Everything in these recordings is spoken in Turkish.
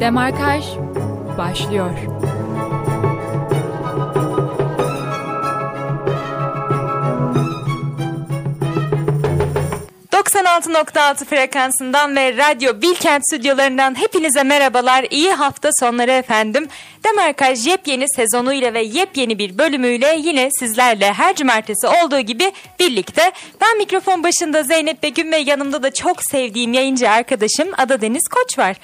Demarkaj başlıyor. ...96.6 frekansından ve Radyo Bilkent stüdyolarından hepinize merhabalar. İyi hafta sonları efendim. Demarkaj yepyeni sezonuyla ve yepyeni bir bölümüyle yine sizlerle her cumartesi olduğu gibi birlikte. Ben mikrofon başında Zeynep Begüm ve yanımda da çok sevdiğim yayıncı arkadaşım Ada Deniz Koç var.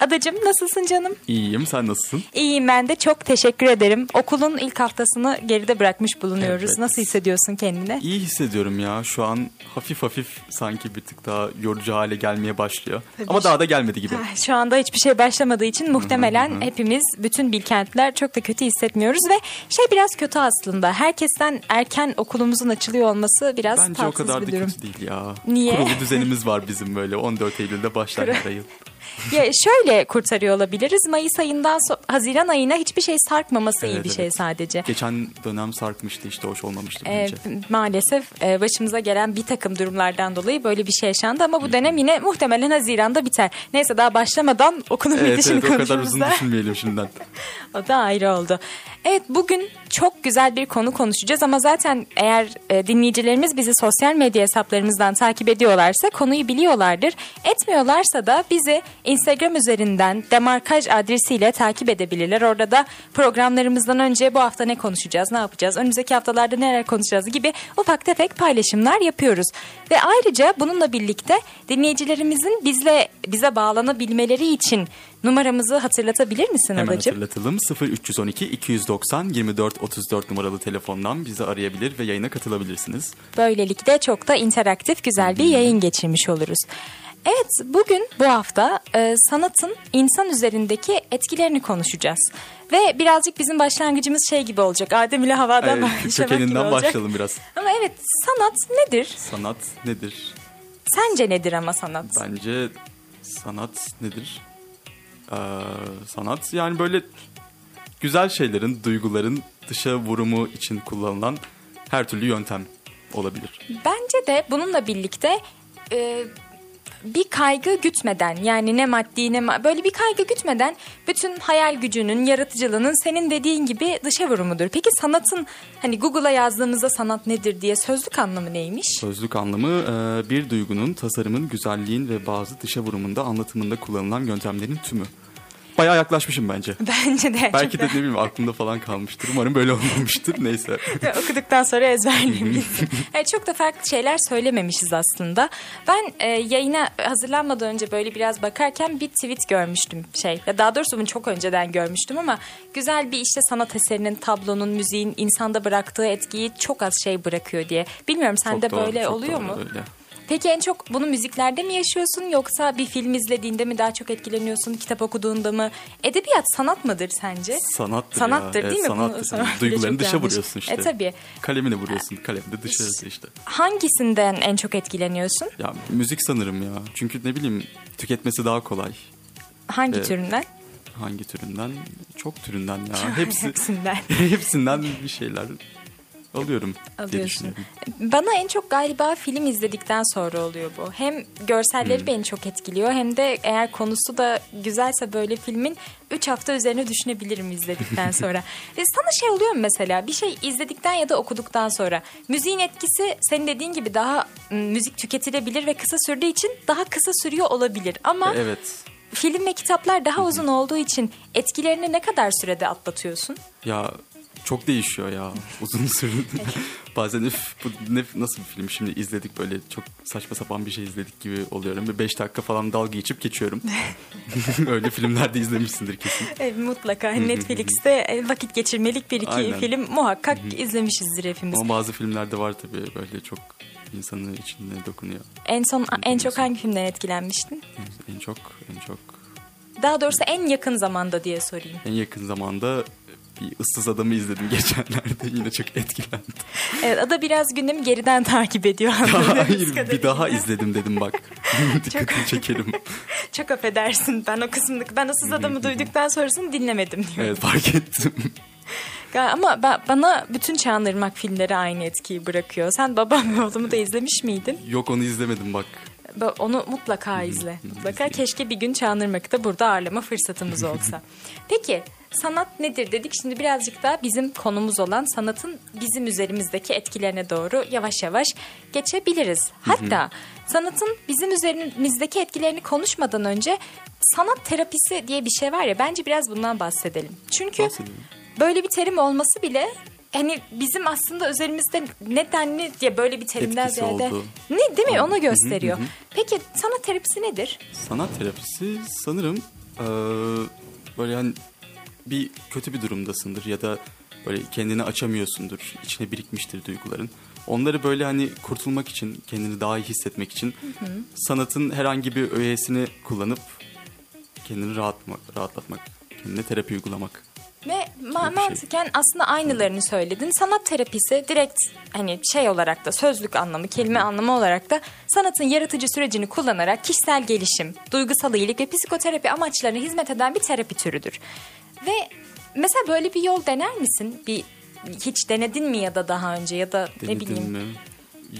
Adacım nasılsın canım? İyiyim sen nasılsın? İyiyim ben de çok teşekkür ederim. Okulun ilk haftasını geride bırakmış bulunuyoruz. Evet. Nasıl hissediyorsun kendini? İyi hissediyorum ya şu an hafif hafif sanki bir tık daha yorucu hale gelmeye başlıyor. Ama daha da gelmedi gibi. Şu anda hiçbir şey başlamadığı için muhtemelen hepimiz bütün bilkentler çok da kötü hissetmiyoruz ve şey biraz kötü aslında. Herkesten erken okulumuzun açılıyor olması biraz Bence o tatsız kadar bir da durum. kötü değil ya. Niye? Kurulu düzenimiz var bizim böyle 14 Eylül'de başlar her yıl. Ya şöyle kurtarıyor olabiliriz. Mayıs ayından so- Haziran ayına hiçbir şey sarkmaması iyi Evet, bir şey evet. sadece. Geçen dönem sarkmıştı işte hoş olmamıştı Ee, bence. maalesef e, başımıza gelen bir takım durumlardan dolayı böyle bir şey yaşandı ama bu dönem yine muhtemelen Haziran'da biter. Neyse daha başlamadan okulun Evet bitişini evet o kadar uzun düşünmeyelim şimdiden. O da ayrı oldu. Evet bugün çok güzel bir konu konuşacağız ama zaten eğer e, dinleyicilerimiz bizi sosyal medya hesaplarımızdan takip ediyorlarsa konuyu biliyorlardır. Etmiyorlarsa da bizi Instagram üzerinden demarkaj adresiyle takip edebilirler. Orada da programlarımızdan önce bu hafta ne konuşacağız, ne yapacağız, önümüzdeki haftalarda neler konuşacağız gibi ufak tefek paylaşımlar yapıyoruz. Ve ayrıca bununla birlikte dinleyicilerimizin bizle bize bağlanabilmeleri için numaramızı hatırlatabilir misin Hemen Adacığım? hatırlatalım 0312 290 24 34 numaralı telefondan bizi arayabilir ve yayına katılabilirsiniz. Böylelikle çok da interaktif güzel bir yayın geçirmiş oluruz. Evet bugün bu hafta e, sanatın insan üzerindeki etkilerini konuşacağız. Ve birazcık bizim başlangıcımız şey gibi olacak. Adem ile havadan Evet, başlamak gibi olacak. başlayalım biraz. Ama evet sanat nedir? Sanat nedir? Sence nedir ama sanat? Bence sanat nedir? Ee, sanat yani böyle güzel şeylerin, duyguların dışa vurumu için kullanılan her türlü yöntem olabilir. Bence de bununla birlikte e, bir kaygı gütmeden yani ne maddi ne ma- böyle bir kaygı gütmeden bütün hayal gücünün, yaratıcılığının senin dediğin gibi dışa vurumudur. Peki sanatın hani Google'a yazdığımızda sanat nedir diye sözlük anlamı neymiş? Sözlük anlamı e, bir duygunun, tasarımın, güzelliğin ve bazı dışa vurumunda, anlatımında kullanılan yöntemlerin tümü. Bayağı yaklaşmışım bence. Bence de. Belki de ne bileyim aklımda falan kalmıştır. Umarım böyle olmamıştır. Neyse. da- okuduktan sonra ezberleyebilirsin. evet, çok da farklı şeyler söylememişiz aslında. Ben e, yayına hazırlanmadan önce böyle biraz bakarken bir tweet görmüştüm şey. Ya daha doğrusu bunu çok önceden görmüştüm ama güzel bir işte sanat eserinin, tablonun, müziğin insanda bıraktığı etkiyi çok az şey bırakıyor diye. Bilmiyorum sende doğru, böyle çok oluyor doğru, mu? öyle. Peki en çok bunu müziklerde mi yaşıyorsun yoksa bir film izlediğinde mi daha çok etkileniyorsun, kitap okuduğunda mı? Edebiyat sanat mıdır sence? Sanattır, Sanattır ya. değil mi? Evet, Bunu Sanattır. bile Duygularını dışa yanlış. vuruyorsun işte. E tabii. Kalemine vuruyorsun. Kalem de dışarısı işte. Hangisinden en çok etkileniyorsun? Ya müzik sanırım ya. Çünkü ne bileyim tüketmesi daha kolay. Hangi Evet. türünden? Hangi türünden? Çok türünden ya. Hepsi Hepsinden. hepsinden bir şeyler alıyorum diye düşünüyorum. Bana en çok galiba film izledikten sonra oluyor bu. Hem görselleri beni çok etkiliyor hem de eğer konusu da güzelse böyle filmin 3 hafta üzerine düşünebilirim izledikten sonra. e sana şey oluyor mu mesela bir şey izledikten ya da okuduktan sonra müziğin etkisi senin dediğin gibi daha müzik tüketilebilir ve kısa sürdüğü için daha kısa sürüyor olabilir. Ama Evet. film ve kitaplar daha uzun olduğu için etkilerini ne kadar sürede atlatıyorsun? Ya çok değişiyor ya uzun süre. Bazen üf, bu ne, nasıl bir film şimdi izledik böyle çok saçma sapan bir şey izledik gibi oluyorum. Ve 5 dakika falan dalga geçip geçiyorum. Öyle filmlerde izlemişsindir kesin. E, mutlaka Netflix'te e, vakit geçirmelik bir iki Aynen. film muhakkak izlemişizdir hepimiz. Ama bazı filmlerde var tabii böyle çok insanın içine dokunuyor. En son en çok hangi filmden etkilenmiştin? En çok en çok Daha doğrusu en yakın zamanda diye sorayım. en yakın zamanda bir ıssız adamı izledim geçenlerde yine çok etkilendim. Evet, Ada biraz gündemi geriden takip ediyor. Hayır bir daha izledim dedim bak. Dikkatini çekerim. Çok affedersin ben o kısmını ben ıssız adamı duyduktan sonrasını dinlemedim diyor. Evet fark ettim. Ama ben, bana bütün Çağınırmak filmleri aynı etkiyi bırakıyor. Sen babam ve oğlumu da izlemiş miydin? Yok onu izlemedim bak. Ba- Onu mutlaka izle. Mutlaka keşke bir gün Çağınırmak'ı da burada ağırlama fırsatımız olsa. Peki sanat nedir dedik. Şimdi birazcık daha bizim konumuz olan sanatın bizim üzerimizdeki etkilerine doğru yavaş yavaş geçebiliriz. Hatta sanatın bizim üzerimizdeki etkilerini konuşmadan önce sanat terapisi diye bir şey var ya bence biraz bundan bahsedelim. Çünkü Bahsedelim. böyle bir terim olması bile hani bizim aslında üzerimizde nedenli diye böyle bir terimden Etkisi ziyade oldu. ne değil mi onu gösteriyor. hı, hı. Peki sanat terapisi nedir? Sanat terapisi sanırım eee, böyle hani bir kötü bir durumdasındır ya da böyle kendini açamıyorsundur. içine birikmiştir duyguların. Onları böyle hani kurtulmak için, kendini daha iyi hissetmek için sanatın herhangi bir öğesini kullanıp kendini rahatmak, rahatlatmak, kendine terapi uygulamak. Ma- şey. mantıken aslında aynılarını söyledin. Sanat terapisi direkt hani şey olarak da sözlük anlamı, kelime anlamı olarak da sanatın yaratıcı sürecini kullanarak kişisel gelişim, duygusal iyilik ve psikoterapi amaçlarına hizmet eden bir terapi türüdür. Ve mesela böyle bir yol dener misin? Bir hiç denedin mi ya da daha önce ya da ne Denedin bileyim. mi?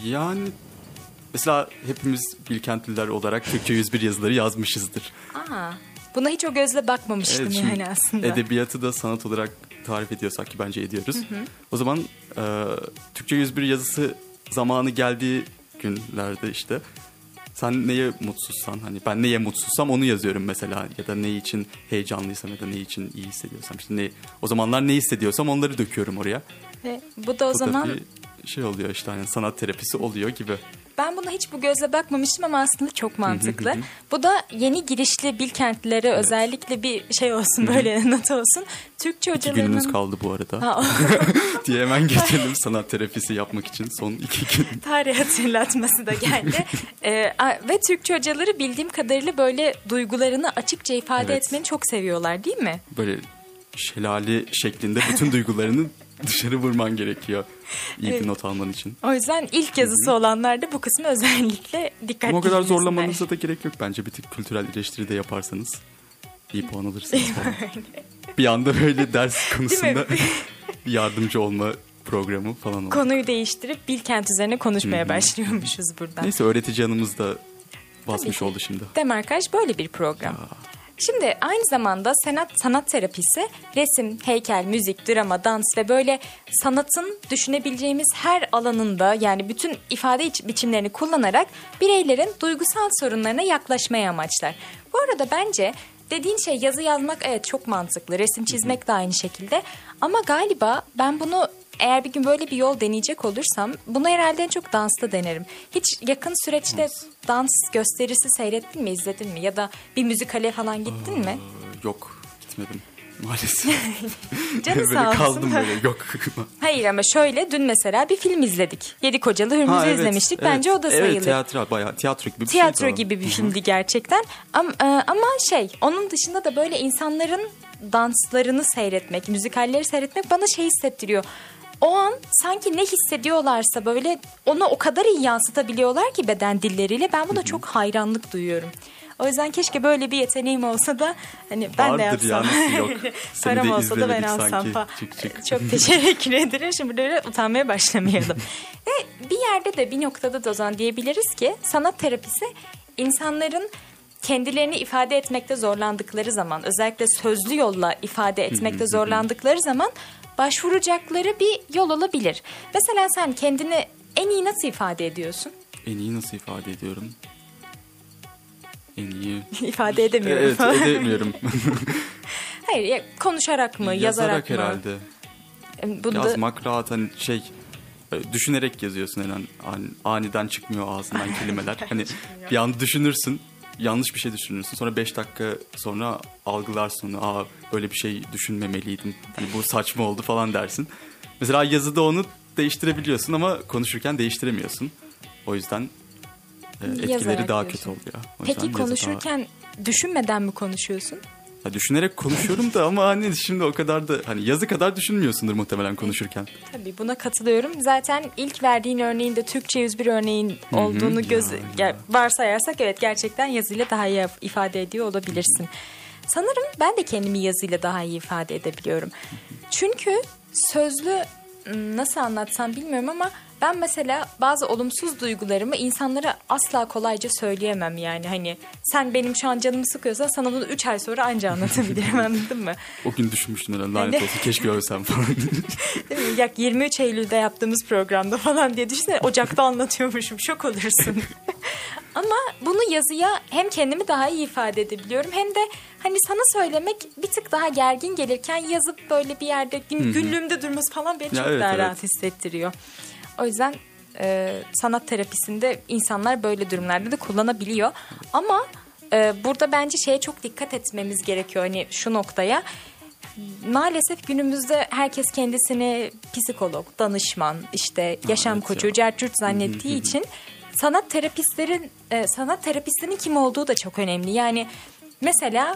Yani mesela hepimiz Bilkentliler olarak Türkçe 101 yazıları yazmışızdır. Aa, buna hiç o gözle bakmamıştım Evet, yani aslında. Edebiyatı da sanat olarak tarif ediyorsak ki bence ediyoruz. O zaman e, Türkçe 101 yazısı zamanı geldiği günlerde işte sen neye mutsuzsan hani ben neye mutsuzsam onu yazıyorum mesela ya da ne için heyecanlıysam ya da ne için iyi hissediyorsam işte ne o zamanlar ne hissediyorsam onları döküyorum oraya. Ve bu da o Bu zaman şey oluyor işte hani sanat terapisi oluyor gibi. Ben buna hiç bu gözle bakmamıştım ama aslında çok mantıklı. bu da yeni girişli Bilkentlilere özellikle bir şey olsun böyle not olsun. Türkçe İki günümüz hocalarının kaldı bu arada diye hemen geçelim sanat terapisi yapmak için son iki gün. tarih hatırlatması da geldi. Ee, ve Türkçe hocaları bildiğim kadarıyla böyle duygularını açıkça ifade Evet. etmeni çok seviyorlar değil mi? böyle şelale şeklinde bütün duygularını dışarı vurman gerekiyor. İyi bir not alman için. O yüzden ilk yazısı olanlar da bu kısmı özellikle dikkatli Ama o kadar zorlamanıza da gerek yok bence. Bir tık kültürel eleştiri de yaparsanız iyi puan alırsınız falan. bir anda böyle ders konusunda yardımcı olma programı falan olur. Konuyu değiştirip Bilkent üzerine konuşmaya başlıyormuşuz buradan. Neyse öğretici hanımız da basmış oldu şimdi. Demarkaj böyle bir program. Şimdi aynı zamanda sanat sanat terapisi resim, heykel, müzik, drama, dans ve böyle sanatın düşünebileceğimiz her alanında yani bütün ifade iç- biçimlerini kullanarak bireylerin duygusal sorunlarına yaklaşmaya amaçlar. Bu arada bence dediğin şey yazı yazmak evet çok mantıklı. Resim çizmek de aynı şekilde. Ama galiba ben bunu eğer bir gün böyle bir yol deneyecek olursam bunu herhalde en çok dansta denerim. Hiç yakın süreçte dans gösterisi seyrettin mi, izledin mi? Ya da bir müzikale falan gittin mi? Ee, yok gitmedim maalesef. Canı sağ olsun. kaldım böyle yok. Hayır ama şöyle dün mesela bir film izledik. Yedi Kocalı Hürmüz'ü Ha, evet, izlemiştik. evet. Bence o da sayılır. Evet tiyatro bayağı tiyatro gibi bir Tiyatro şeydi o. gibi bir filmdi gerçekten. Ama, e, ama şey onun dışında da böyle insanların danslarını seyretmek, müzikalleri seyretmek bana şey hissettiriyor. O an sanki ne hissediyorlarsa böyle onu o kadar iyi yansıtabiliyorlar ki beden dilleriyle. Ben buna çok hayranlık duyuyorum. O yüzden keşke böyle bir yeteneğim olsa da hani ben de Vardır yapsam. ya, yok? Seni Param de olsa da ben alsam falan. Çık, çık. Çok teşekkür ederim. Şimdi böyle utanmaya başlamayalım. Ve bir yerde de bir noktada da o zaman diyebiliriz ki sanat terapisi insanların kendilerini ifade etmekte zorlandıkları zaman özellikle sözlü yolla ifade etmekte zorlandıkları zaman başvuracakları bir yol olabilir. Mesela sen kendini en iyi nasıl ifade ediyorsun? En iyi nasıl ifade ediyorum? En iyi. ifade edemiyorum. Evet edemiyorum. Hayır ya, konuşarak mı, yazarak, mı? herhalde. Bunda Yazmak rahat hani şey e, düşünerek yazıyorsun yani an- aniden çıkmıyor ağzından kelimeler. hani bir an düşünürsün yanlış bir şey düşünürsün. Sonra 5 dakika sonra algılarsın. Aa böyle bir şey düşünmemeliydim. Hani bu saçma oldu falan dersin. Mesela yazıda onu değiştirebiliyorsun ama konuşurken değiştiremiyorsun. O yüzden e, etkileri Yazarak daha diyorsun. kötü oluyor. O Peki yüzden yazı daha- konuşurken düşünmeden mi konuşuyorsun? Ha, düşünerek konuşuyorum da ama hani şimdi o kadar da hani yazı kadar düşünmüyorsundur muhtemelen konuşurken. Tabii buna katılıyorum. Zaten ilk verdiğin örneğin de Türkçe 101 örneğin olduğunu göz Ya, ya, varsayarsak evet gerçekten yazıyla daha iyi ifade ediyor olabilirsin. Sanırım ben de kendimi yazıyla daha iyi ifade edebiliyorum. Çünkü sözlü nasıl anlatsam bilmiyorum ama ben mesela bazı olumsuz duygularımı insanlara asla kolayca söyleyemem yani. Hani sen benim şu an canımı sıkıyorsan sana bunu 3 ay sonra anca anlatabilirim anladın mı? O gün düşünmüştüm herhalde lanet Hani- olsun keşke ölsem falan. Değil mi? Yak 23 Eylül'de yaptığımız programda falan diye düşünsene Ocak'ta anlatıyormuşum şok olursun. Ama bunu yazıya hem kendimi daha iyi ifade edebiliyorum hem de hani sana söylemek bir tık daha gergin gelirken yazıp böyle bir yerde gün, günlüğümde durması falan beni Ya çok evet, daha evet. rahat hissettiriyor. O yüzden e, sanat terapisinde insanlar böyle durumlarda da kullanabiliyor. Ama e, burada bence şeye çok dikkat etmemiz gerekiyor hani şu noktaya maalesef günümüzde herkes kendisini psikolog, danışman, işte yaşam evet koçu, ya. cercürt zannettiği için sanat terapistlerin e, sanat terapistinin kim olduğu da çok önemli. Yani mesela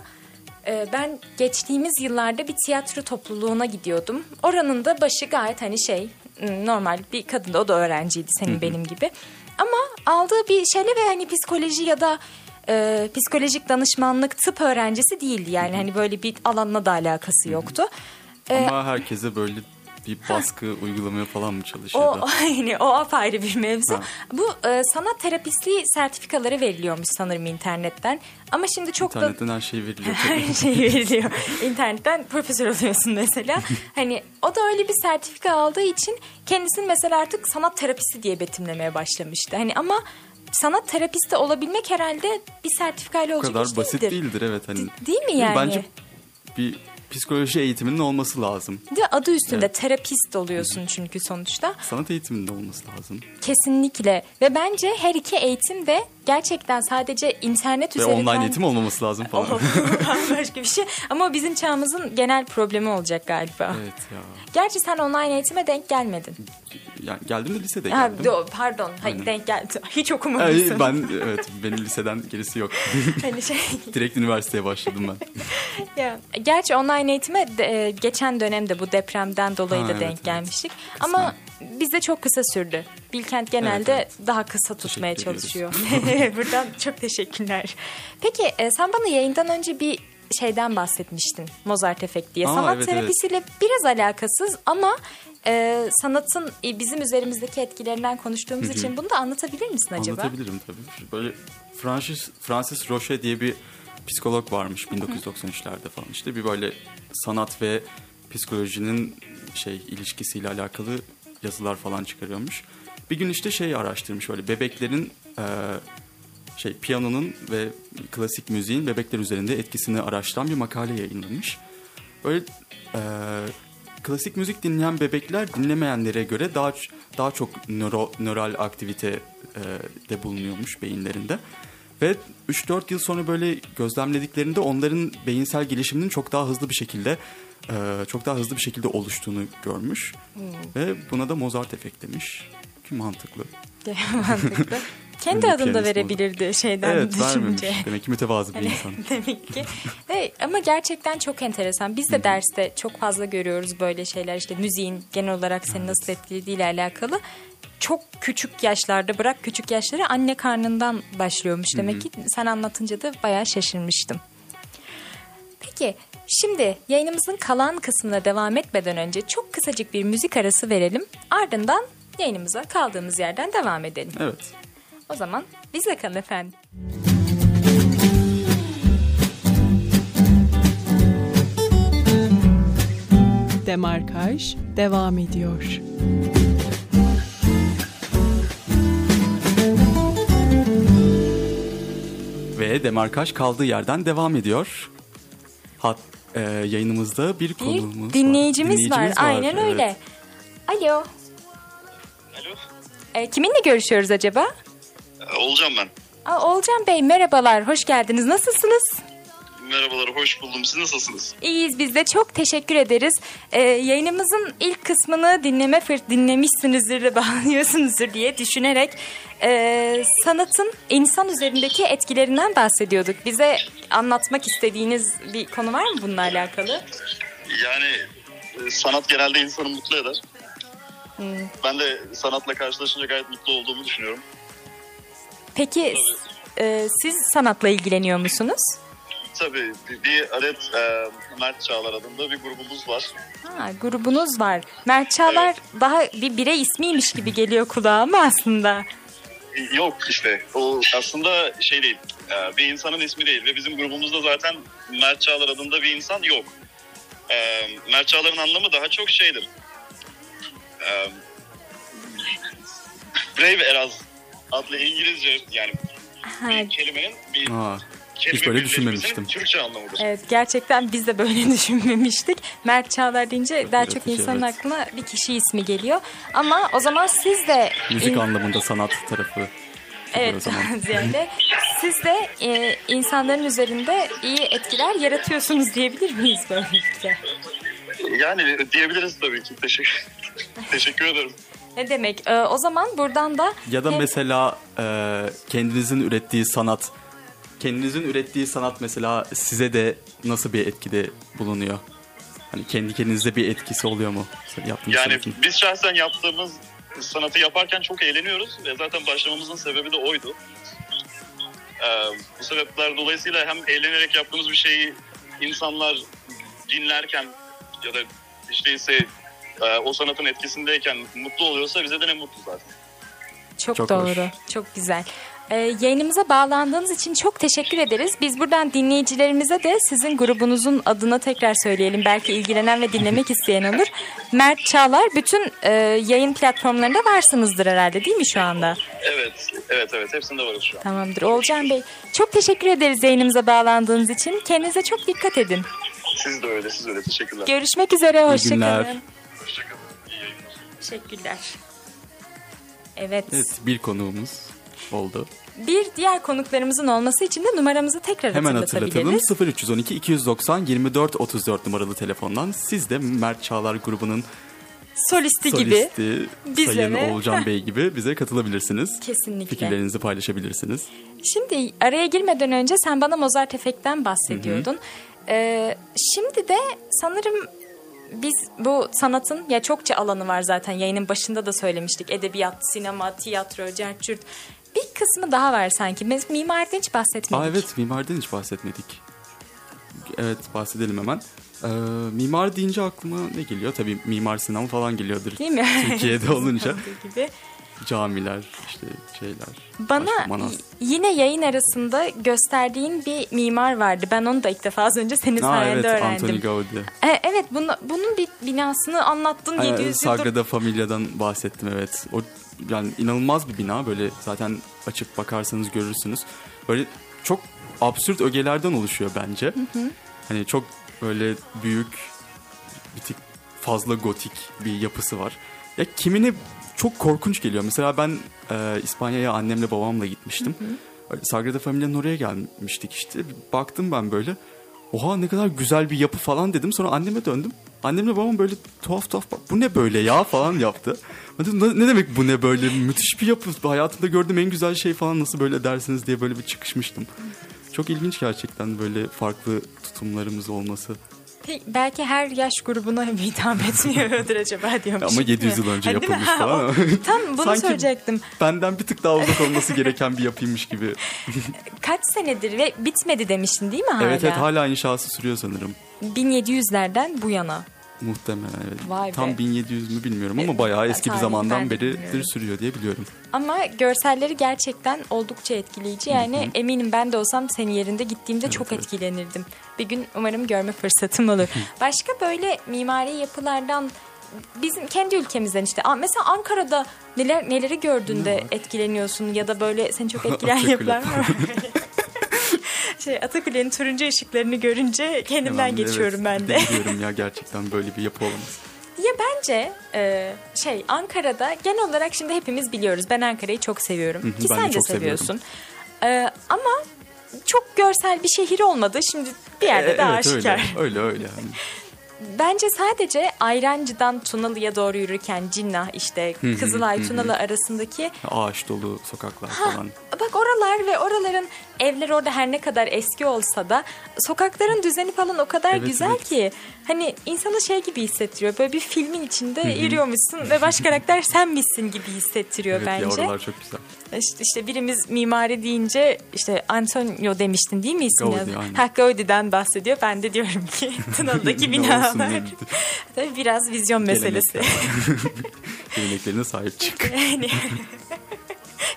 e, ben geçtiğimiz yıllarda bir tiyatro topluluğuna gidiyordum. Oranın da başı gayet hani şey m, normal bir kadın da o da öğrenciydi senin benim gibi. Ama aldığı bir şeyle ve hani psikoloji ya da e, psikolojik danışmanlık tıp öğrencisi değildi yani hani böyle bir alanla da alakası yoktu. E, Ama herkese böyle bir baskı uygulamaya falan mı o çalışıyordu? aynı o apayrı bir mevzu. Ha. Bu e, sanat terapistliği sertifikaları veriliyormuş sanırım internetten. Ama şimdi çok da İnternetten her şey veriliyor her şey veriliyor. İnternetten profesör oluyorsun mesela. Hani o da öyle bir sertifika aldığı için kendisini mesela artık sanat terapisi diye betimlemeye başlamıştı. Hani ama sanat terapisti olabilmek herhalde bir sertifikayla O olacak kadar iş basit değildir. değildir evet. Hani, De- değil mi yani? Bence bir psikoloji eğitiminin olması lazım. De adı üstünde Evet. terapist oluyorsun çünkü sonuçta. Sanat eğitiminin de olması lazım. Kesinlikle ve bence her iki eğitim de gerçekten sadece internet Ve üzerinden... online eğitim olmaması lazım falan. Başka bir şey ama bizim çağımızın genel problemi olacak galiba. evet ya. Gerçi sen online eğitime denk gelmedin. Yani geldim de lisede Ha, geldim. do- pardon, Aynen. denk geldi. Hiç okumamışsın. ben evet benim liseden gerisi yok. Hani şey, Direkt üniversiteye başladım ben. ya, gerçi online eğitime de- e, geçen dönemde bu depremden dolayı Ha, da evet, denk evet. gelmiştik. Ama bizde çok kısa sürdü. Bilkent genelde Evet, daha kısa tutmaya çalışıyor. Buradan çok teşekkürler. Peki e, sen bana yayından önce bir şeyden bahsetmiştin. Mozart Efekt diye. Aa, Sanat evet, terapisiyle biraz alakasız ama e, sanatın e, bizim üzerimizdeki etkilerinden konuştuğumuz için bunu da anlatabilir misin acaba? Anlatabilirim tabii. Böyle Francis, Francis Roche diye bir psikolog varmış 1993'lerde falan. İşte bir böyle sanat ve psikolojinin şey ilişkisiyle alakalı yazılar falan çıkarıyormuş. Bir gün işte şey araştırmış böyle bebeklerin e, şey piyanonun ve klasik müziğin bebekler üzerinde etkisini araştıran bir makale yayınlamış. Böyle e, klasik müzik dinleyen bebekler dinlemeyenlere göre daha daha çok nöro, nöral aktivite e, de bulunuyormuş beyinlerinde. Ve 3-4 yıl sonra böyle gözlemlediklerinde onların beyinsel gelişiminin çok daha hızlı bir şekilde e, çok daha hızlı bir şekilde oluştuğunu görmüş. Ve buna da Mozart efekt demiş. Ki mantıklı. Mantıklı. Kendi adını da verebilirdi şeyden evet vermemiş. düşünce. Demek ki mütevazı bir Hani insan. Demek ki. Evet, ama gerçekten çok enteresan. Biz de derste çok fazla görüyoruz böyle şeyler. İşte müziğin genel olarak seni nasıl etkilediğiyle alakalı. Çok küçük yaşlarda bırak küçük yaşları anne karnından başlıyormuş. Demek ki sen anlatınca da bayağı şaşırmıştım. Peki şimdi yayınımızın kalan kısmına devam etmeden önce çok kısacık bir müzik arası verelim. Ardından yayınımıza kaldığımız yerden devam edelim. Evet. O zaman bizle kalın efendim. Demarkaj devam ediyor. Ve demarkaj kaldığı yerden devam ediyor. Hat, e, yayınımızda bir Bir konuğumuz dinleyicimiz, var. var. Aynen evet. öyle. Alo. Alo. E, kiminle görüşüyoruz acaba? Ee, Olacağım ben. Aa, Olcan Bey merhabalar. Hoş geldiniz. Nasılsınız? Merhabalar, hoş buldum. Siz nasılsınız? İyiyiz biz de. Çok teşekkür ederiz. E, yayınımızın ilk kısmını dinleme fırt dinlemişsinizdir de bağlıyorsunuzdur diye düşünerek e, sanatın insan üzerindeki etkilerinden bahsediyorduk. Bize anlatmak istediğiniz bir konu var mı bununla alakalı? Yani e, sanat genelde insanı mutlu eder. Ben de sanatla karşılaşınca gayet mutlu olduğumu düşünüyorum. Peki e, siz sanatla ilgileniyor musunuz? Tabii bir, bir adet e, Mert Çağlar adında bir grubumuz var. Ha, grubunuz var. Mert Çağlar daha bir birey ismiymiş gibi geliyor kulağıma aslında. Yok işte o aslında şey değil e, bir insanın ismi değil ve bizim grubumuzda zaten Mert Çağlar adında bir insan yok. E, Mert Çağlar'ın anlamı daha çok şeydir. E, Brave Eraz adlı İngilizce yani bir kelimenin bir Aa, hiç böyle düşünmemiştim. Türkçe anlamıdır. Evet gerçekten biz de böyle düşünmemiştik. Mert Çağlar deyince daha çok insanın evet. aklına bir kişi ismi geliyor. Ama o zaman siz de Müzik in- anlamında sanat tarafı. o evet zaman. ziyade siz de e, insanların üzerinde iyi etkiler yaratıyorsunuz diyebilir miyiz böylelikle? Yani diyebiliriz tabii ki. Teşekkür, teşekkür ederim. Ne demek? E, o zaman buradan da Ya da hem- mesela e, kendinizin ürettiği sanat, kendinizin ürettiği sanat mesela size de nasıl bir etkide bulunuyor? Hani kendi kendinize bir etkisi oluyor mu? Yaptığınız Yani sanatın? biz şahsen yaptığımız sanatı yaparken çok eğleniyoruz ve zaten başlamamızın sebebi de oydu. Ee, bu sebepler dolayısıyla hem eğlenerek yaptığımız bir şeyi insanlar dinlerken ya da işte ise e, o sanatın etkisindeyken mutlu oluyorsa bize de ne mutlu zaten. Çok, Çok doğru. hoş. Çok güzel. Ee, yayınımıza bağlandığınız için çok teşekkür ederiz. Biz buradan dinleyicilerimize de sizin grubunuzun adını tekrar söyleyelim. Belki ilgilenen ve dinlemek isteyen olur. Mert Çağlar bütün e, yayın platformlarında varsınızdır herhalde değil mi şu anda? Evet, evet, evet. Hepsinde varız şu an. Tamamdır. Olcan Bey çok teşekkür ederiz yayınımıza bağlandığınız için. Kendinize çok dikkat edin. Siz de öyle, siz de öyle. Teşekkürler. Görüşmek üzere. Hoşçakalın. Teşekkürler. Evet. Evet bir konuğumuz oldu. Bir diğer konuklarımızın olması için de numaramızı tekrar Hemen hatırlatalım 0312 290 24 34 numaralı telefondan siz de Mert Çağlar grubunun Solisti gibi. solisti Bizlere. Sayın Oğulcan Bey gibi bize katılabilirsiniz. Kesinlikle. Fikirlerinizi paylaşabilirsiniz. Şimdi araya girmeden önce sen bana Mozart Efekt'ten bahsediyordun. Ee, şimdi de sanırım biz bu sanatın ya çokça alanı var zaten yayının başında da söylemiştik. Edebiyat, sinema, tiyatro, cerçürt. Bir kısmı daha var sanki. Biz mimariden hiç bahsetmedik. Aa evet mimariden hiç bahsetmedik. Evet bahsedelim hemen. Ee, mimar deyince aklıma ne geliyor? Tabii Mimar Sinan falan geliyordur. Değil mi? Türkiye'de olunca gibi. Camiler işte şeyler. Bana manas- yine yayın arasında gösterdiğin bir mimar vardı. Ben onu da ilk defa az önce senin Aa, sayende evet öğrendim. Anthony Gaudi. E, evet bunu, bunun bir binasını anlattın Ee, 700 yıldır. Sagrada Familia'dan bahsettim evet. O yani inanılmaz bir bina böyle zaten açıp bakarsanız görürsünüz. Böyle çok absürt ögelerden oluşuyor bence. Hani çok böyle büyük bir tık fazla gotik bir yapısı var. Ya kimine çok korkunç geliyor. Mesela ben e, İspanya'ya annemle babamla gitmiştim. Öyle Sagrada Familia'nın oraya gelmiştik işte. Baktım ben böyle. Oha ne kadar güzel bir yapı falan dedim. Sonra anneme döndüm. Annemle babam böyle tuhaf tuhaf bak bu ne böyle ya falan yaptı. Ben dedim, "Ne- ne demek bu ne böyle müthiş bir yapı. Hayatımda gördüğüm en güzel şey falan nasıl böyle dersiniz diye böyle bir çıkışmıştım. Çok ilginç gerçekten böyle farklı tutumlarımız olması. Belki her yaş grubuna hitap etmiyordur acaba diyormuş. Ama 700 yıl önce Ha, mi? yapılmış Ha, falan. o- Tam bunu Sanki söyleyecektim. Benden bir tık daha uzak olması gereken bir yapıymış gibi. Kaç senedir ve bitmedi demiştin değil mi hala? Evet evet hala inşası sürüyor sanırım. 1700'lerden bu yana. Muhtemelen evet. Vay be. Tam 1700 mü bilmiyorum ama bayağı eski bir zamandan ben de beridir bilmiyorum. sürüyor diye biliyorum. Ama görselleri gerçekten oldukça etkileyici. Yani eminim ben de olsam senin yerinde gittiğimde çok evet. etkilenirdim. Bir gün umarım görme fırsatım olur. Başka böyle mimari yapılardan bizim kendi ülkemizden işte mesela Ankara'da neler neleri gördüğünde etkileniyorsun ya da böyle seni çok etkileyen yapılar var mı? şey Atakule'nin turuncu ışıklarını görünce kendimden Hemen de geçiyorum evet, ben de. Biliyorum ya gerçekten böyle bir yapı olamaz. Ya bence e, şey Ankara'da genel olarak şimdi hepimiz biliyoruz. Ben Ankara'yı çok seviyorum. Hı hı, Ki de sen de çok seviyorsun. E, ama çok görsel bir şehir olmadı. Şimdi bir yerde Ee, de evet, aşikar. Öyle öyle. öyle. Bence sadece Ayrancı'dan Tunalı'ya doğru yürürken Cinnah işte hı, Kızılay hı hı. Tunalı arasındaki Ağaç dolu sokaklar falan. Bak oralar ve oraların evler orada her ne kadar eski olsa da sokakların düzeni falan o kadar Evet, güzel evet. ki hani insanı şey gibi hissettiriyor. Böyle bir filmin içinde yürüyormuşsun ve baş karakter sen misin gibi hissettiriyor Evet bence. oralar çok güzel. İşte, işte birimiz mimari deyince işte Antonio demiştin değil mi ismini? Gaudi, aynen. Ha, Gaudi'den bahsediyor. Ben de diyorum ki Tunalı'daki binalar. Tabii biraz vizyon meselesi. Geleneklerine sahip çık. Yani.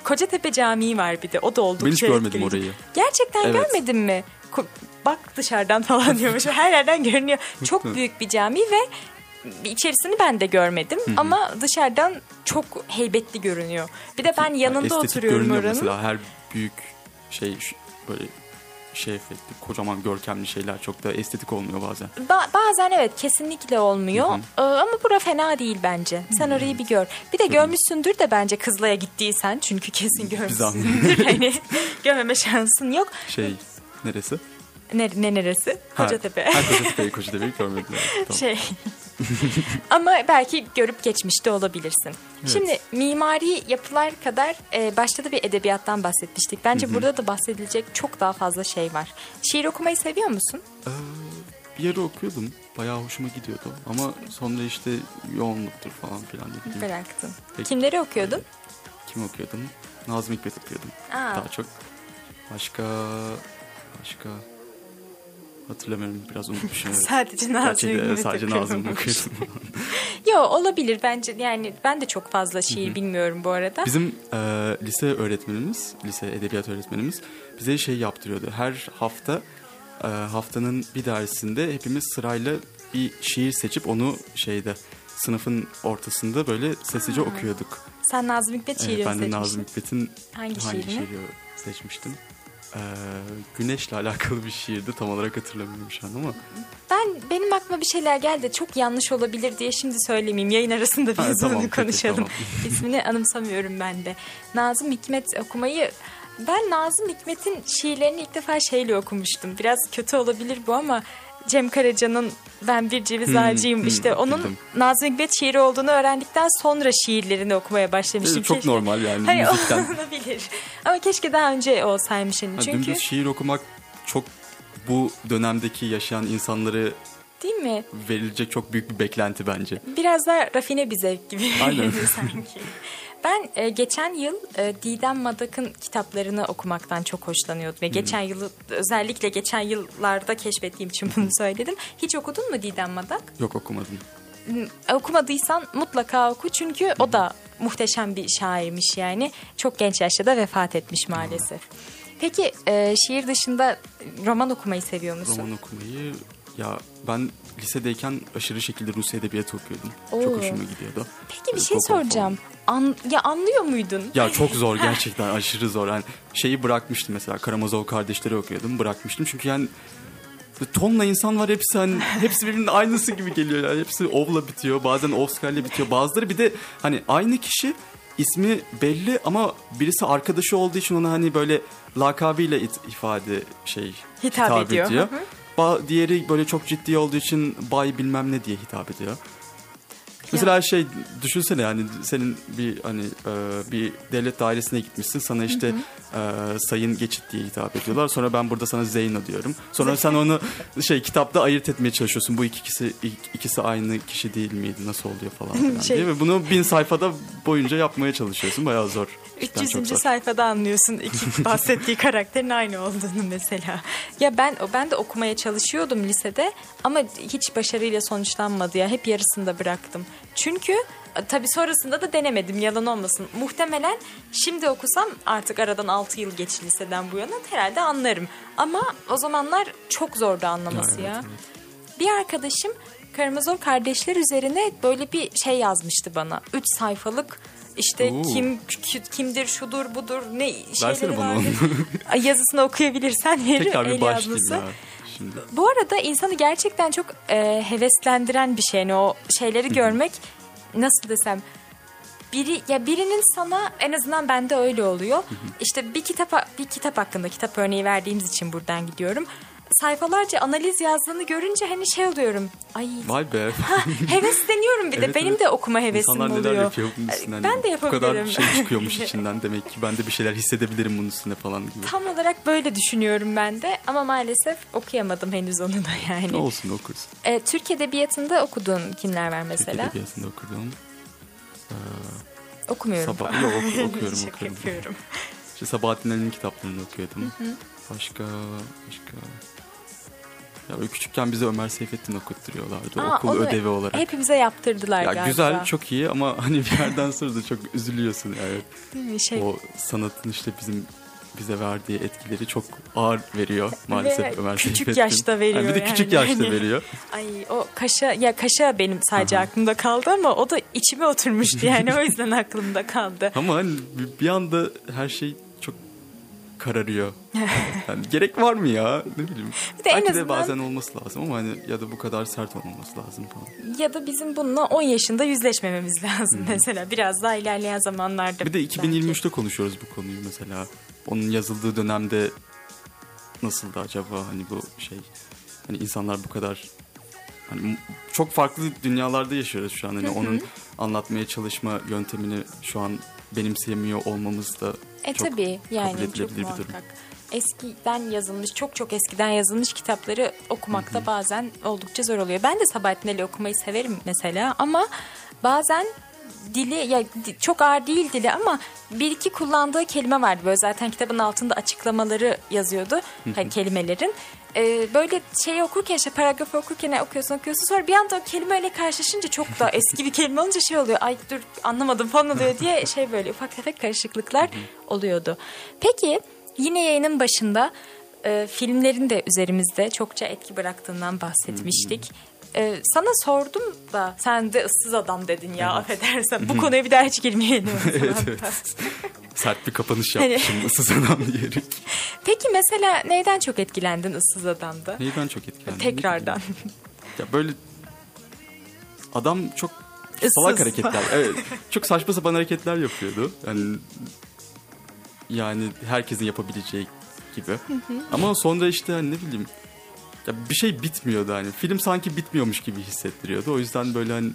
Kocatepe Camii var bir de. O da oldukça Ben hiç görmedim etkileyici. orayı. Gerçekten Evet. görmedin mi? Ko- Bak dışarıdan falan diyormuş. Her yerden görünüyor. Çok büyük bir cami ve içerisini ben de görmedim ama dışarıdan çok heybetli görünüyor. Bir de ben yanında Estetik oturuyorum oranın. Mesela her büyük şey böyle şey efekti, kocaman görkemli şeyler çok da estetik olmuyor bazen. Ba- bazen evet kesinlikle olmuyor Ee, ama bura fena değil bence. Sen orayı bir gör. Bir de görmüşsündür de bence Kızılay'a gittiysen çünkü kesin görmüşsündür. hani görmeme şansın yok. Şey neresi? Ne, ne neresi? Ha, Kocatepe. Ha, Kocatepe'yi Kocatepe'yi görmedim. Evet, tamam. şey. Ama belki görüp geçmişte olabilirsin. Şimdi mimari yapılar kadar e, başta da bir edebiyattan bahsetmiştik. Bence burada da bahsedilecek çok daha fazla şey var. Şiir okumayı seviyor musun? Ee, bir yere okuyordum. Bayağı hoşuma gidiyordu. Ama sonra işte yoğunluktur falan filan dedim. Bıraktın. Peki. Kimleri okuyordun? Kim okuyordum? Nazım Hikmet okuyordum. Aa. Daha çok. Başka... Başka... Hatırlamıyorum. Biraz unutmuşum. Sadece Nazım Gerçekten evet, Hikmet sadece. Nazım okuyordum. Yo olabilir bence yani ben de çok fazla şiir bilmiyorum bu arada. Bizim e, lise öğretmenimiz, lise edebiyat öğretmenimiz bize şey yaptırıyordu. Her hafta e, haftanın bir dersinde hepimiz sırayla bir şiir seçip onu şeyde sınıfın ortasında böyle sessizce okuyorduk. Sen Nazım Hikmet E, şiiri ben de. Nazım Hikmet'in Hangi hangi şiirini? şiiri seçmiştim? E, güneşle alakalı bir şiirdi. Tam olarak hatırlamıyorum şu an ama. Ben benim aklıma bir şeyler geldi çok yanlış olabilir diye şimdi söylemeyeyim. Yayın arasında biz Ha, tamam, onu peki, konuşalım. tamam. İsmini anımsamıyorum ben de. Nazım Hikmet okumayı ben Nazım Hikmet'in şiirlerini ilk defa şeyle okumuştum. Biraz kötü olabilir bu ama Cem Karaca'nın Ben Bir Ceviz Hmm, Ağacıyım hmm, işte onun bildim. Nazım Hikmet şiiri olduğunu öğrendikten sonra şiirlerini okumaya başlamıştım. Çok Keşke- normal yani Hayır, müzikten. olabilir. Ama keşke daha önce olsaymış hani Ha, çünkü Dümdüz şiir okumak çok bu dönemdeki yaşayan insanları değil mi? verilecek çok büyük bir beklenti bence. Biraz da rafine bir zevk gibi Aynen. sanki. Ben e, geçen yıl e, Didem Madak'ın kitaplarını okumaktan çok hoşlanıyordum. Ve geçen yılı özellikle geçen yıllarda keşfettiğim için bunu söyledim. Hiç okudun mu Didem Madak? Yok okumadım. Hı, Okumadıysan mutlaka oku çünkü o da muhteşem bir şairmiş yani. Çok genç yaşta da vefat etmiş maalesef. Peki e, şiir dışında roman okumayı seviyor musun? Roman okumayı ya ben lisedeyken aşırı şekilde Rus edebiyatı okuyordum. Oo. Çok hoşuma gidiyordu. Peki bir Böyle şey Gogol soracağım. An, ya anlıyor muydun? Ya çok zor gerçekten aşırı zor. Yani şeyi bırakmıştım mesela Karamazov kardeşleri okuyordum bırakmıştım çünkü yani tonla insan var hepsi hani hepsi birbirinin aynısı gibi geliyor yani hepsi ovla bitiyor bazen Oscar'la bitiyor bazıları bir de hani aynı kişi ismi belli ama birisi arkadaşı olduğu için ona hani böyle lakabıyla it- ifade şey Hitap ediyor. Hı hı. Diğeri böyle çok ciddi olduğu için bay bilmem ne diye hitap ediyor. Mesela şey düşünsene yani senin bir hani e, bir devlet dairesine gitmişsin sana işte e, sayın geçit diye hitap ediyorlar. Sonra ben burada sana Zeyno diyorum. Sonra sen onu şey kitapta ayırt etmeye çalışıyorsun. Bu iki ikisi ik- ikisi aynı kişi değil miydi? Nasıl oluyor falan filan Şey- diye ve bunu bin sayfada boyunca yapmaya çalışıyorsun. Bayağı zor. Cidden 300. çok zor. sayfada anlıyorsun iki bahsettiği karakterin aynı olduğunu mesela. Ya ben ben de okumaya çalışıyordum lisede ama hiç başarıyla sonuçlanmadı ya. Hep yarısında bıraktım. Çünkü e, tabii sonrasında da denemedim yalan olmasın. Muhtemelen şimdi okusam artık aradan 6 yıl geçti liseden bu yana herhalde anlarım. Ama o zamanlar çok zordu anlaması Ya, ya. evet, evet. Bir arkadaşım Karamazov kardeşler üzerine böyle bir şey yazmıştı bana. 3 sayfalık işte Oo. kim ki- kimdir şudur budur ne Versene şeyleri bana vardı. Yazısını okuyabilirsen veririm. Tekrar bir el başlayayım yazması. ya. Şimdi. Bu arada insanı gerçekten çok e, heveslendiren bir şey. Yani o şeyleri görmek nasıl desem biri ya birinin sana en azından bende öyle oluyor. İşte bir kitap bir kitap hakkında kitap örneği verdiğimiz için buradan gidiyorum. Sayfalarca analiz yazdığını görünce hani şey oluyorum. Ay Vay be. hevesleniyorum bir de. Evet, Benim evet. de okuma hevesim İnsanlar oluyor. neler yapıyor bunun üstüne. hani Ben de Bu yapabilirim. kadar bir şey çıkıyormuş içinden. Demek ki ben de bir şeyler hissedebilirim bunun üstüne falan gibi. Tam olarak böyle düşünüyorum ben de ama maalesef okuyamadım henüz onu da yani. Ne olsun okuruz. E, Türk Edebiyatı'nda okuduğun kimler var mesela? Türk Edebiyatı'nda okuduğum. Okumuyorum. Sabah, yok oku- okuyorum Şaka okuyorum. yapıyorum. İşte Sabahattin Ali'nin kitaplarını okuyordum. Başka, başka... Ya böyle küçükken bize Ömer Seyfettin okutturuyorlardı Aa, okul ödevi olarak. Hepimize yaptırdılar ya galiba. güzel, çok iyi ama hani bir yerden sonra da çok üzülüyorsun yani. Değil mi? Şey, O sanatın işte bizim bize verdiği etkileri çok ağır veriyor maalesef Ve Ömer küçük Seyfettin. yaşta veriyor Yani bir de küçük yani. yaşta Hani- veriyor. Ay o kaşa ya kaşa benim sadece aklımda kaldı ama o da içime oturmuştu yani o yüzden aklımda kaldı. Ama hani bir- anda her şey kararıyor. Yani gerek var mı ya? Ne bileyim. Bir de en Belki azından- de bazen olması lazım ama hani ya da bu kadar sert olmaması lazım falan. Ya da bizim bununla 10 yaşında yüzleşmememiz lazım mesela biraz daha ilerleyen zamanlarda. Bir de belki. 2023'te konuşuyoruz bu konuyu mesela. Onun yazıldığı dönemde nasıldı acaba hani bu şey hani insanlar bu kadar hani çok farklı dünyalarda yaşıyoruz şu an hani onun anlatmaya çalışma yöntemini şu an benimseyemiyor olmamız da E çok tabii yani çok bir durum. muhakkak. Eskiden yazılmış, çok çok eskiden yazılmış kitapları okumakta bazen oldukça zor oluyor. Ben de Sabahattin Ali okumayı severim mesela ama bazen dili ya çok ağır değil dili ama bir iki kullandığı kelime vardı. Böyle zaten kitabın altında açıklamaları yazıyordu hani kelimelerin. Ee, böyle şey okurken işte paragrafı okurken okuyorsun okuyorsun sonra bir anda o kelimeyle karşılaşınca çok da eski bir kelime olunca şey oluyor ay dur anlamadım falan oluyor diye şey böyle ufak tefek karışıklıklar oluyordu. Peki yine yayının başında e, filmlerin de üzerimizde çokça etki bıraktığından bahsetmiştik. E, sana sordum da sen de ıssız adam dedin ya affedersen. Bu konuya bir daha hiç girmeyelim. evet, evet. Sert bir kapanış Hani- yapmışım ıssız adam diyerek. Peki mesela neyden çok etkilendin ıssız adamda? Neyden çok etkilendim? Tekrardan. Ya böyle adam çok Issız. salak hareketler. Evet. Çok saçma sapan hareketler yapıyordu. Yani yani herkesin yapabileceği gibi. Ama sonra işte hani ne bileyim ya bir şey bitmiyordu hani. Film sanki bitmiyormuş gibi hissettiriyordu. O yüzden böyle hani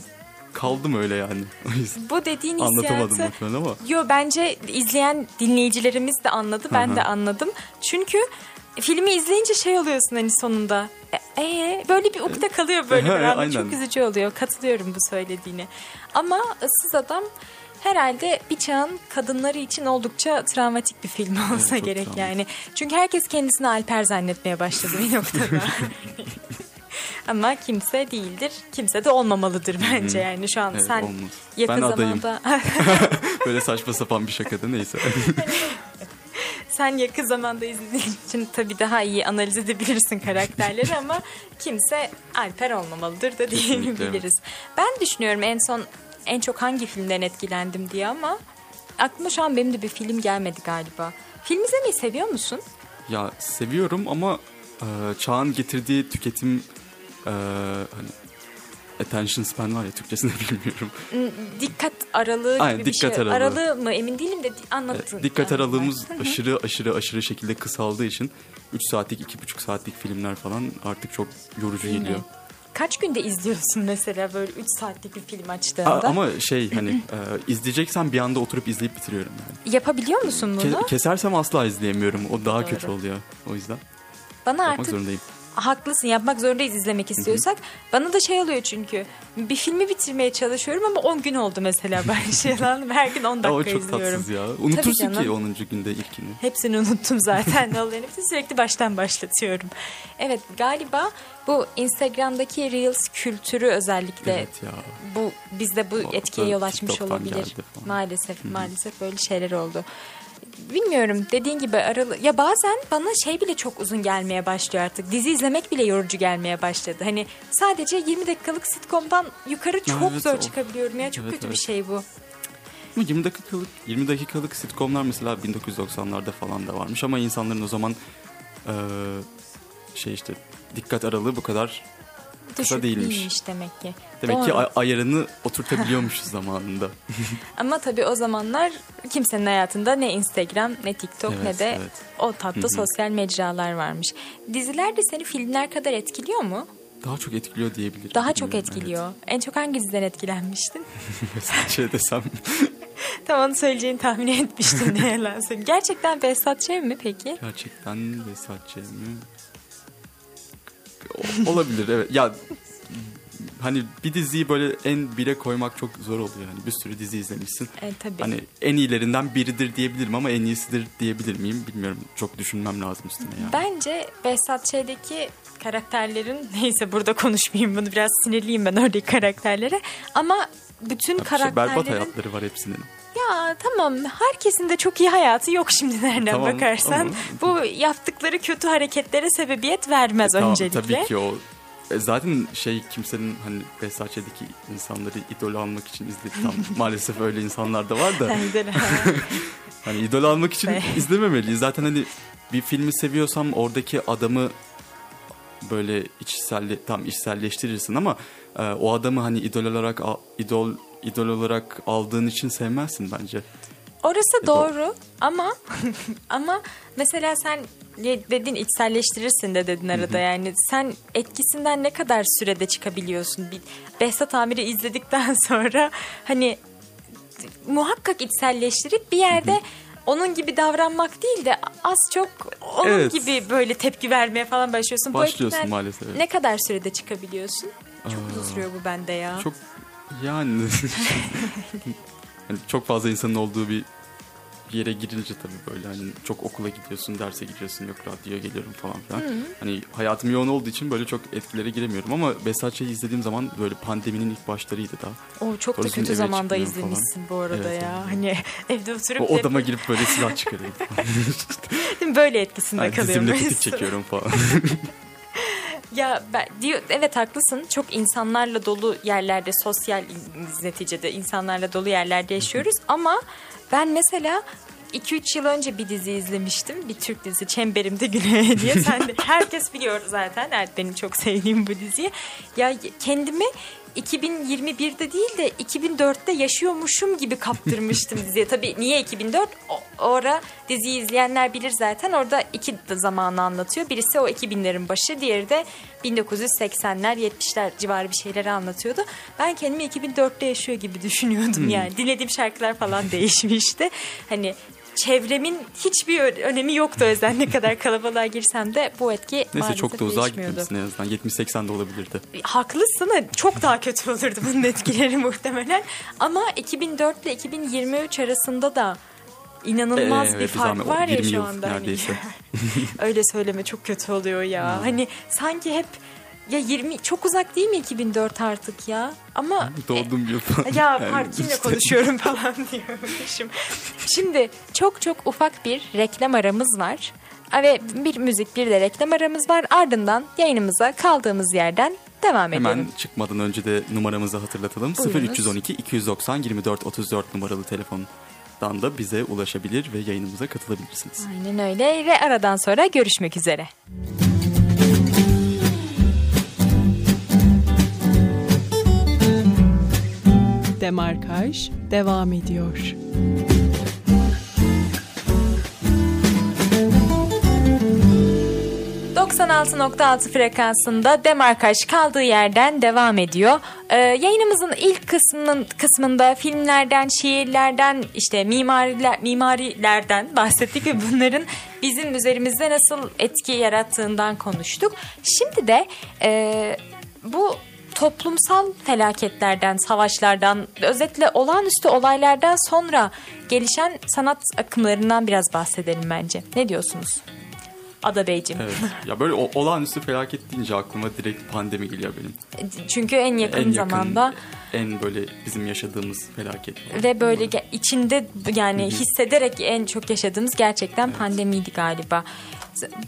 kaldım öyle yani. Bu dediğin anlatamadım hissiyatı... muhtemelen ama. Yo bence izleyen dinleyicilerimiz de anladı. Ben de anladım. Çünkü filmi izleyince şey oluyorsun hani sonunda. E, ee, böyle bir ukde kalıyor böyle bir anda. Aynen. Çok üzücü oluyor. Katılıyorum bu söylediğine. Ama Issız Adam herhalde bir çağın kadınları için oldukça travmatik bir film olsa çok gerek travmatik. yani. Çünkü herkes kendisini Alper zannetmeye başladı bir noktada. Ama kimse değildir. Kimse de olmamalıdır bence yani şu an Evet, sen olmaz. yakın Ben adayım. zamanda Böyle saçma sapan bir şakada neyse. Sen yakın zamanda izlediğin için tabii daha iyi analiz edebilirsin karakterleri ama kimse Alper olmamalıdır da diyebiliriz. Ben düşünüyorum en son en çok hangi filmden etkilendim diye ama aklıma şu an benim de bir film gelmedi galiba. Film izlemeyi seviyor musun? Ya seviyorum ama e, çağın getirdiği tüketim e, hani attention span var ya Türkçesini bilmiyorum. Dikkat aralığı Aynen, gibi bir dikkat şey. aralığı. mı emin değilim de anlattın. E, Dikkat galiba. aralığımız aşırı aşırı aşırı şekilde kısaldığı için 3 saatlik 2,5 saatlik filmler falan artık çok yorucu Değil mi? Kaç günde izliyorsun mesela böyle 3 saatlik bir film A- açtığında? ama şey hani e, izleyeceksen bir anda oturup izleyip bitiriyorum yani. Yapabiliyor musun bunu? Ke- kesersem asla izleyemiyorum. O daha Doğru. kötü oluyor. O yüzden Bana yapmak artık zorundayım. Haklısın yapmak zorundayız izlemek istiyorsak. Bana da şey oluyor çünkü bir filmi bitirmeye çalışıyorum ama 10 gün oldu mesela ben şey lan her gün 10 Ya dakika o çok izliyorum. tatsız ya. Unutursun ki 10. günde ilkini. Hepsini unuttum zaten. Olayın hepsini sürekli baştan başlatıyorum. Evet galiba bu Instagram'daki Reels kültürü özellikle Evet ya. bu bizde bu O etkiye yol açmış olabilir. Maalesef maalesef böyle şeyler oldu. Bilmiyorum dediğin gibi aralı ya bazen bana şey bile çok uzun gelmeye başlıyor artık. Dizi izlemek bile yorucu gelmeye başladı. Hani sadece 20 dakikalık sitcom'dan yukarı çok evet, zor o- çıkabiliyorum ya. Çok Evet, kötü bir evet. şey bu. Ama 20 dakikalık 20 dakikalık sitcomlar mesela 1990'larda falan da varmış ama insanların o zaman eee, şey işte dikkat aralığı bu kadar kısa değilmiş. değilmiş demek ki. Demek ki Doğru. ay- ayarını oturtabiliyormuşuz zamanında. Ama tabii o zamanlar kimsenin hayatında ne Instagram ne TikTok Evet, ne de evet. o tatlı sosyal mecralar varmış. Diziler de seni filmler kadar etkiliyor mu? Daha çok etkiliyor diyebilirim. Daha çok etkiliyor. En çok hangi diziden etkilenmiştin? Evet. Mesela şey desem Tam onu söyleyeceğini tahmin etmiştim ne yalan. Gerçekten Behzat Ç. mi peki? gerçekten Vesat Ç. mi? Olabilir evet. Ya hani bir diziyi böyle en bire koymak çok zor oluyor. Yani bir sürü dizi izlemişsin. E, tabii. Hani en iyilerinden biridir diyebilirim ama en iyisidir diyebilir miyim bilmiyorum. Çok düşünmem lazım üstüne yani. Bence Behzat Ç'deki karakterlerin neyse burada konuşmayayım bunu biraz sinirliyim ben oradaki karakterlere ama bütün Tabii şey, berbat karakterlerin hayatları var hepsinin. ya tamam herkesin de çok iyi hayatı yok şimdi nereden Tamam, bakarsan ama- bu yaptıkları kötü hareketlere sebebiyet vermez Tamam, öncelikle. Tabii ki o e, zaten şey kimsenin hani Behzatçı'daki insanları idol almak için izledi. Tam maalesef öyle insanlar da var da. Hani idol almak için izlememeliyiz. Zaten hani bir filmi seviyorsam oradaki adamı böyle içselle tam içselleştirirsin ama e, o adamı hani idol olarak idol idol olarak aldığın için sevmezsin bence. Orası E, doğru ama ama mesela sen dedin içselleştirirsin de dedin arada yani sen etkisinden ne kadar sürede çıkabiliyorsun bir Behzat Amir'i izledikten sonra hani muhakkak içselleştirip bir yerde onun gibi davranmak değil de az çok onun Evet. gibi böyle tepki vermeye falan başlıyorsun. Başlıyorsun maalesef. Ne kadar sürede çıkabiliyorsun? Çok uzun sürüyor bu bende ya. Çok yani hani çok fazla insanın olduğu bir yere girince tabii böyle hani çok okula gidiyorsun, derse gidiyorsun, yok radyoya geliyorum falan filan. Hani hayatım yoğun olduğu için böyle çok etkilere giremiyorum ama Behzat Ç'yi izlediğim zaman böyle pandeminin ilk başlarıydı daha. O çok da Doğrusu kötü zamanda çıkmıyorum falan. izlemişsin bu arada Evet, ya. evet. Hani evde oturup O da- odama girip böyle silah çıkarıyorum. böyle etkisinde yani dizimle kalıyormuş. tetik çekiyorum falan. Ya ben diyor evet haklısın. Çok insanlarla dolu yerlerde sosyal neticede insanlarla dolu yerlerde yaşıyoruz ama ben mesela 2-3 yıl önce bir dizi izlemiştim. Bir Türk dizisi Çemberimde Güneşe diye. Sen de, herkes biliyor zaten. Evet, benim çok sevdiğim bu diziyi. Ya kendimi 2021'de değil de 2004'te yaşıyormuşum gibi kaptırmıştım diziye. Tabii niye 2004? O, ora diziyi izleyenler bilir zaten. Orada iki zamanı anlatıyor. Birisi o 2000'lerin başı, diğeri de 1980'ler, 70'ler civarı bir şeyleri anlatıyordu. Ben kendimi 2004'te yaşıyor gibi düşünüyordum yani. Dinlediğim şarkılar falan değişmişti. Hani çevremin hiçbir önemi yoktu o yüzden ne kadar kalabalığa girsem de bu etki Neyse maalesef çok da uzağa gitmemişsin en azından. 70-80 de olabilirdi. Haklısın da çok daha kötü olurdu bunun etkileri muhtemelen. Ama 2004 ile 2023 arasında da inanılmaz Ee, bir evet, fark var ya 20 şu anda. Hani neredeyse. Öyle söyleme çok kötü oluyor ya. Hani sanki hep ya 20 çok uzak değil mi 2004 artık ya? Ama Doğduğum yıl falan. ya Yani par- kimle işte- konuşuyorum falan diyormuşum. Şimdi çok çok ufak bir reklam aramız var. Ve bir müzik bir de reklam aramız var. Ardından yayınımıza kaldığımız yerden devam edelim. Hemen çıkmadan önce de numaramızı hatırlatalım. Buyurunuz. 0312 290 24 34 numaralı telefondan da bize ulaşabilir ve yayınımıza katılabilirsiniz. Aynen öyle ve aradan sonra görüşmek üzere. Demarkaj devam ediyor. ...96.6 frekansında Demarkaj kaldığı yerden devam ediyor. Ee, yayınımızın ilk kısmının kısmında filmlerden, şiirlerden, işte mimariler, mimarilerden bahsettik ve bunların bizim üzerimizde nasıl etki yarattığından konuştuk. Şimdi de e, bu toplumsal felaketlerden, savaşlardan, özetle olağanüstü olaylardan sonra gelişen sanat akımlarından biraz bahsedelim bence. Ne diyorsunuz? Ada Beyciğim. Evet. ya böyle o- olağanüstü felaket deyince aklıma direkt pandemi geliyor benim. Çünkü en yakın, en yakın, zamanda en böyle bizim yaşadığımız felaket. ve böyle ge- içinde yani hissederek en çok yaşadığımız gerçekten pandemiydi galiba.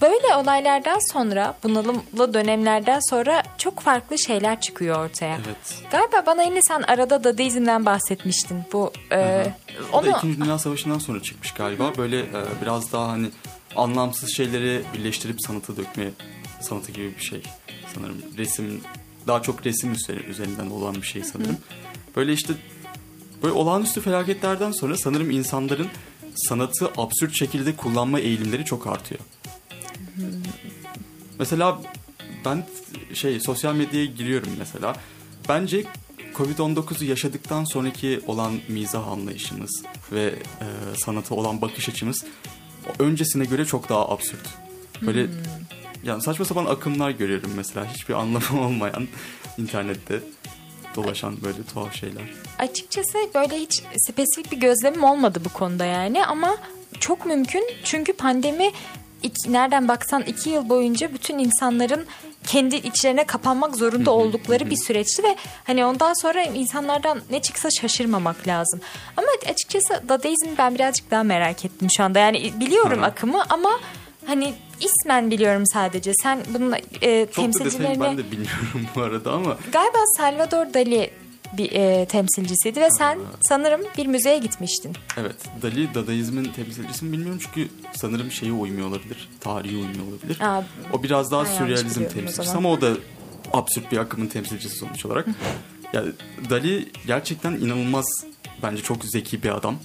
Böyle olaylardan sonra bunalımlı dönemlerden sonra çok farklı şeyler çıkıyor ortaya. Evet. Galiba bana yine sen arada Dadaizm'den bahsetmiştin. Bu e, O da onu İkinci Dünya Savaşı'ndan sonra çıkmış galiba. Böyle e, biraz daha hani anlamsız şeyleri birleştirip sanata dökme sanatı gibi bir şey sanırım. Resim daha çok resim üzeri- üzerinden olan bir şey sanırım. Böyle işte böyle olağanüstü felaketlerden sonra sanırım insanların sanatı absürt şekilde kullanma eğilimleri çok artıyor. Mesela ben şey sosyal medyaya giriyorum mesela. Bence Covid-19'u yaşadıktan sonraki olan mizah anlayışımız ve e, sanata olan bakış açımız öncesine göre çok daha absürt. Böyle yani saçma sapan akımlar görüyorum mesela hiçbir anlamı olmayan internette dolaşan böyle tuhaf şeyler. Açıkçası böyle hiç spesifik bir gözlemim olmadı bu konuda yani ama çok mümkün çünkü pandemi iki, nereden baksan iki yıl boyunca bütün insanların kendi içlerine kapanmak zorunda oldukları bir süreçti ve hani ondan sonra insanlardan ne çıksa şaşırmamak lazım. Ama açıkçası Dadaizm'i ben birazcık daha merak ettim şu anda. Yani biliyorum Hı. akımı ama hani ismen biliyorum sadece. Sen bunun e, Çok da temsilcilerini ben de bilmiyorum bu arada ama Galiba Salvador Dali bir e, temsilcisiydi ve sen sanırım bir müzeye gitmiştin. Evet, Dali Dadaizmin temsilcisi mi bilmiyorum çünkü sanırım şeyi uymuyor olabilir, tarihi uymuyor olabilir. Aa, o biraz daha sürrealizm temsilcisi ama o da absürt bir akımın temsilcisi sonuç olarak. yani Dali gerçekten inanılmaz bence çok zeki bir adam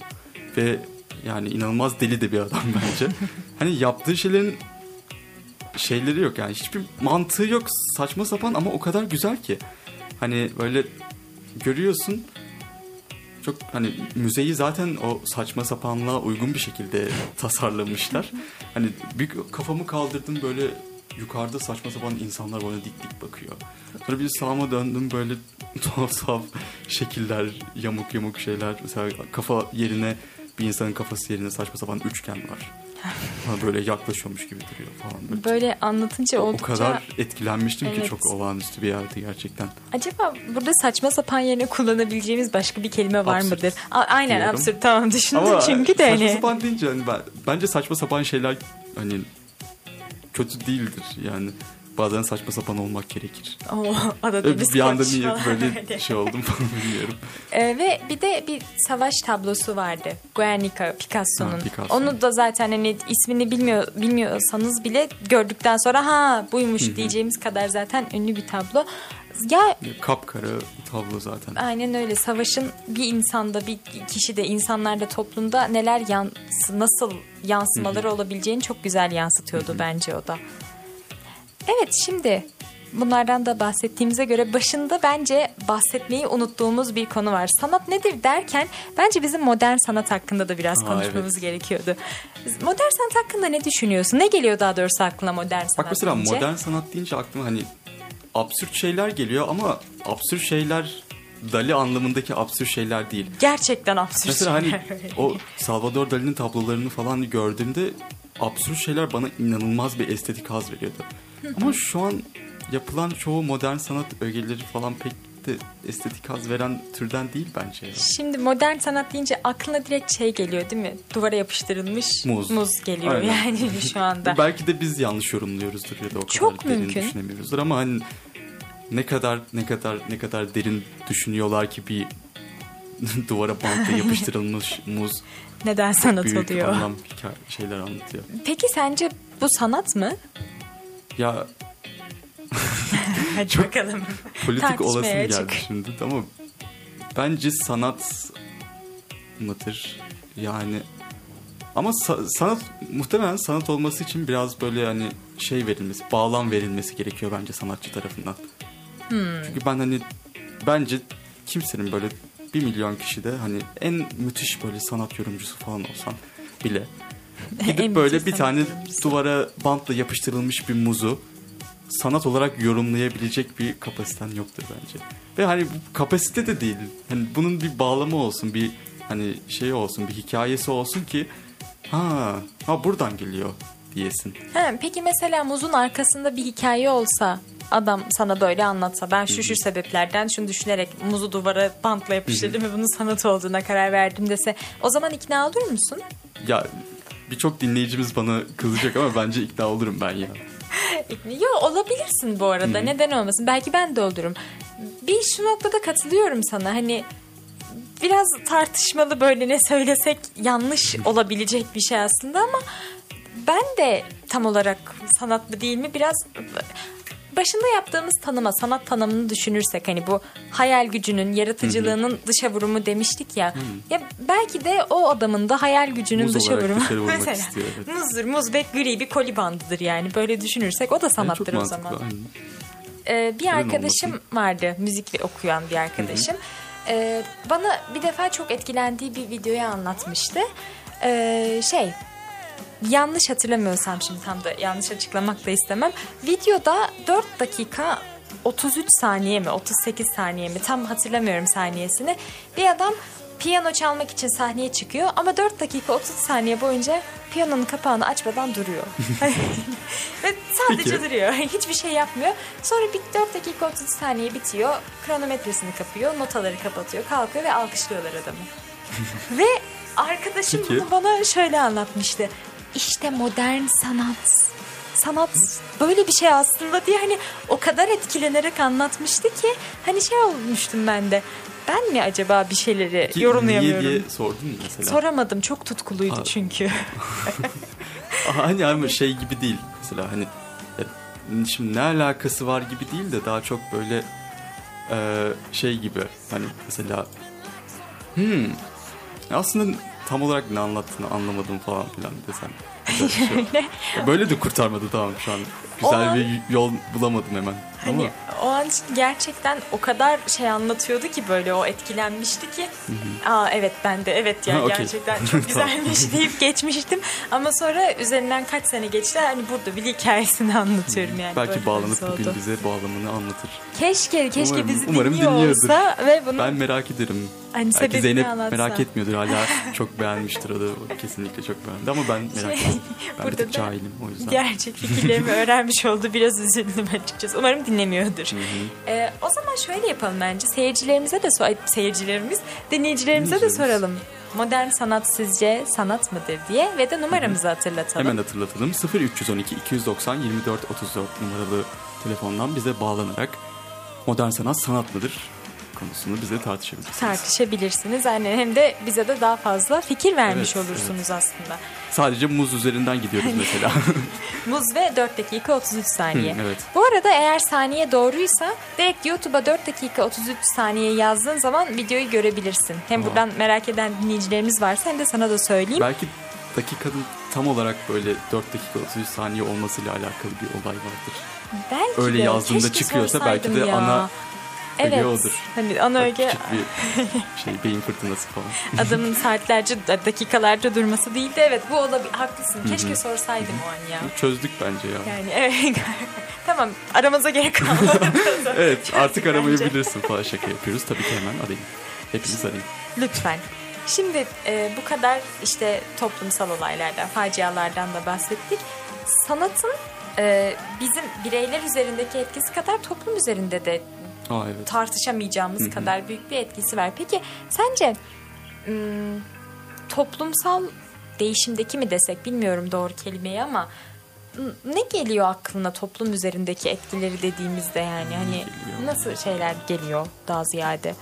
ve yani inanılmaz deli de bir adam bence. hani yaptığı şeylerin şeyleri yok yani hiçbir mantığı yok saçma sapan ama o kadar güzel ki. Hani böyle görüyorsun çok hani müzeyi zaten o saçma sapanlığa uygun bir şekilde tasarlamışlar. Hani bir kafamı kaldırdım böyle yukarıda saçma sapan insanlar bana dik dik bakıyor. Sonra bir sağıma döndüm böyle tuhaf tuhaf şekiller, yamuk yamuk şeyler. Mesela kafa yerine bir insanın kafası yerine saçma sapan üçgen var. Böyle yaklaşıyormuş gibi duruyor falan. Böyle, Böyle anlatınca o oldukça... kadar etkilenmiştim Evet. ki çok olağanüstü bir yerdi gerçekten. Acaba burada saçma sapan yerine kullanabileceğimiz başka bir kelime var Absürt mıdır? A- aynen diyorum. absürt tamam düşündüm Ama çünkü de saçma hani. sapan deyince hani ben, bence saçma sapan şeyler hani kötü değildir yani. Bazen saçma sapan olmak gerekir. Oo, arada Öyle bir anda niye böyle şey oldum falan bilmiyorum. Ee, ve bir de bir savaş tablosu vardı. Guernica Picasso'nun. Picasso. Onu da zaten hani ismini bilmiyor bilmiyorsanız bile gördükten sonra ha buymuş diyeceğimiz kadar zaten ünlü bir tablo. Ya Kapkara tablo zaten. aynen öyle. Savaşın bir insanda, bir kişide, insanlarda, toplumda neler yansı, nasıl yansımaları olabileceğini çok güzel yansıtıyordu bence o da. Evet şimdi bunlardan da bahsettiğimize göre başında bence bahsetmeyi unuttuğumuz bir konu var. Sanat nedir derken bence bizim modern sanat hakkında da biraz Aa, konuşmamız evet. gerekiyordu. Modern sanat hakkında ne düşünüyorsun? Ne geliyor daha doğrusu aklına modern sanat Bak mesela deyince? modern sanat deyince aklıma hani absürt şeyler geliyor ama absürt şeyler Dali anlamındaki absürt şeyler değil. Gerçekten absürt. Mesela hani o Salvador Dali'nin tablolarını falan gördüğümde absürt şeyler bana inanılmaz bir estetik haz veriyordu. Ama şu an yapılan çoğu modern sanat ögeleri falan pek de estetik haz veren türden değil bence. ya. Şimdi modern sanat deyince aklına direkt şey geliyor değil mi? Duvara yapıştırılmış Muz. geliyor Aynen. yani şu anda. Belki de biz yanlış yorumluyoruzdur ya da o kadar Çok derin mümkün. düşünemiyoruzdur ama hani ne kadar ne kadar ne kadar derin düşünüyorlar ki bir duvara bantla yapıştırılmış muz Neden sanat büyük oluyor? anlam hikaye, şeyler anlatıyor. Peki sence bu sanat mı? Ya Hadi bakalım. politik Tartışmaya olasım geldi açık. şimdi ama bence sanat mıdır yani ama sa- sanat muhtemelen sanat olması için biraz böyle hani şey verilmesi, bağlam verilmesi gerekiyor bence sanatçı tarafından. Hmm. Çünkü ben hani bence kimsenin böyle bir milyon kişide hani en müthiş böyle sanat yorumcusu falan olsan bile gidip böyle bir tane duvara bantla yapıştırılmış bir muzu sanat olarak yorumlayabilecek bir kapasiten yoktur bence. Ve hani bu kapasite de değil. Hani bunun bir bağlamı olsun, bir hani şey olsun, bir hikayesi olsun ki ha, ha buradan geliyor diyesin. Ha, peki mesela muzun arkasında bir hikaye olsa adam sana böyle anlatsa ben şu şu sebeplerden şunu düşünerek muzu duvara bantla yapıştırdım ve bunun sanat olduğuna karar verdim dese o zaman ikna olur musun? Ya birçok dinleyicimiz bana kızacak ama bence ikna olurum ben ya. Yo olabilirsin bu arada. Neden olmasın? Belki ben de olurum. Bir şu noktada katılıyorum sana. Hani biraz tartışmalı böyle ne söylesek yanlış olabilecek bir şey aslında ama ben de tam olarak sanat mı değil mi biraz başında yaptığımız tanıma, sanat tanımını düşünürsek hani bu hayal gücünün, yaratıcılığının dışa vurumu demiştik ya. Ya belki de o adamın da hayal gücünün Muz dışa vurumu. Mesela istiyor, evet. muzdur, muz ve gri bir koli bandıdır yani. Böyle düşünürsek o da Yani sanattır çok o zaman. aynen. Ee, bir Neden arkadaşım olmasın? vardı müzik ve okuyan bir arkadaşım. Ee, bana bir defa çok etkilendiği bir videoyu anlatmıştı. Ee, şey yanlış hatırlamıyorsam şimdi tam da yanlış açıklamak da istemem. Videoda 4 dakika 33 saniye mi 38 saniye mi tam hatırlamıyorum saniyesini. Bir adam piyano çalmak için sahneye çıkıyor ama 4 dakika 30 saniye boyunca piyanonun kapağını açmadan duruyor. Ve sadece Peki. duruyor. Hiçbir şey yapmıyor. Sonra bir 4 dakika 30 saniye bitiyor. Kronometresini kapıyor. Notaları kapatıyor. Kalkıyor ve alkışlıyorlar adamı. ve arkadaşım Peki. bunu bana şöyle anlatmıştı. İşte modern sanat. Sanat böyle bir şey aslında diye hani o kadar etkilenerek anlatmıştı ki hani şey olmuştum ben de. Ben mi acaba bir şeyleri Ki yorumlayamıyorum? Niye diye sordun mu mesela? Soramadım. Çok tutkuluydu Aa. çünkü. Hani ama şey gibi değil mesela hani ya, şimdi ne alakası var gibi değil de daha çok böyle e, şey gibi hani mesela hmm aslında tam olarak ne anlattığını anlamadım falan filan desem. Şey- böyle de kurtarmadı tamam şu an. Güzel an- bir yol bulamadım hemen. Ama Hani o an gerçekten o kadar şey anlatıyordu ki böyle o etkilenmişti ki. Aa evet ben de evet ya Ha, okey. gerçekten çok güzelmiş deyip geçmiştim. Ama sonra üzerinden kaç sene geçti hani burada bir hikayesini anlatıyorum yani. belki bağlanıp bugün oldu. bize bağlamını anlatır. Keşke keşke Umarım- bizi umarım dinliyor dinliyordur. olsa ve bunu Ben merak ederim. Hani Belki Zeynep anlatsa. merak etmiyordur hala çok beğenmiştir o da kesinlikle çok beğendi ama ben merak Şey, ettim. Ben bir tık cahilim o yüzden. gerçek fikirlerimi öğrenmiş oldu. Biraz üzüldüm açıkçası. Umarım dinlemiyordur. Ee, o zaman şöyle yapalım bence. Seyircilerimize de sor seyircilerimiz, dinleyicilerimize de soralım. Modern sanat sizce sanat mıdır diye ve de numaramızı hatırlatalım. Hemen hatırlatalım. 0312 290 24 34 numaralı telefondan bize bağlanarak modern sanat sanat mıdır konusunu bize tartışabilirsiniz. Tartışabilirsiniz. Yani hem de bize de daha fazla fikir vermiş Evet, olursunuz aslında. Sadece muz üzerinden gidiyoruz mesela. Muz ve 4 dakika 33 saniye. Hı, evet. Bu arada eğer saniye doğruysa direkt YouTube'a 4 dakika 33 saniye yazdığın zaman videoyu görebilirsin. Hem Aa. buradan merak eden dinleyicilerimiz varsa hem de sana da söyleyeyim. Belki dakikanın tam olarak böyle 4 dakika 33 saniye olmasıyla alakalı bir olay vardır. Belki Öyle de. yazdığında Keşke çıkıyorsa belki de ya. ana evet. odur. Hani ana öge Küçük bir şey beyin fırtınası falan. adamın saatlerce dakikalarca durması değil de evet bu olabilir. Haklısın. Keşke sorsaydım o an ya. Çözdük bence ya. Yani evet. tamam aramıza gerek kalmadı. Evet artık aramayı bence. bilirsin falan şaka yapıyoruz. Tabii ki hemen arayın. Hepiniz arayın. Lütfen. Şimdi e, bu kadar işte toplumsal olaylardan, facialardan da bahsettik. Sanatın e, bizim bireyler üzerindeki etkisi kadar toplum üzerinde de Aa evet. tartışamayacağımız kadar büyük bir etkisi var. Peki sence ım, toplumsal değişimdeki mi desek bilmiyorum doğru kelimeyi ama ne geliyor aklına toplum üzerindeki etkileri dediğimizde yani hani nasıl şeyler geliyor daha ziyade?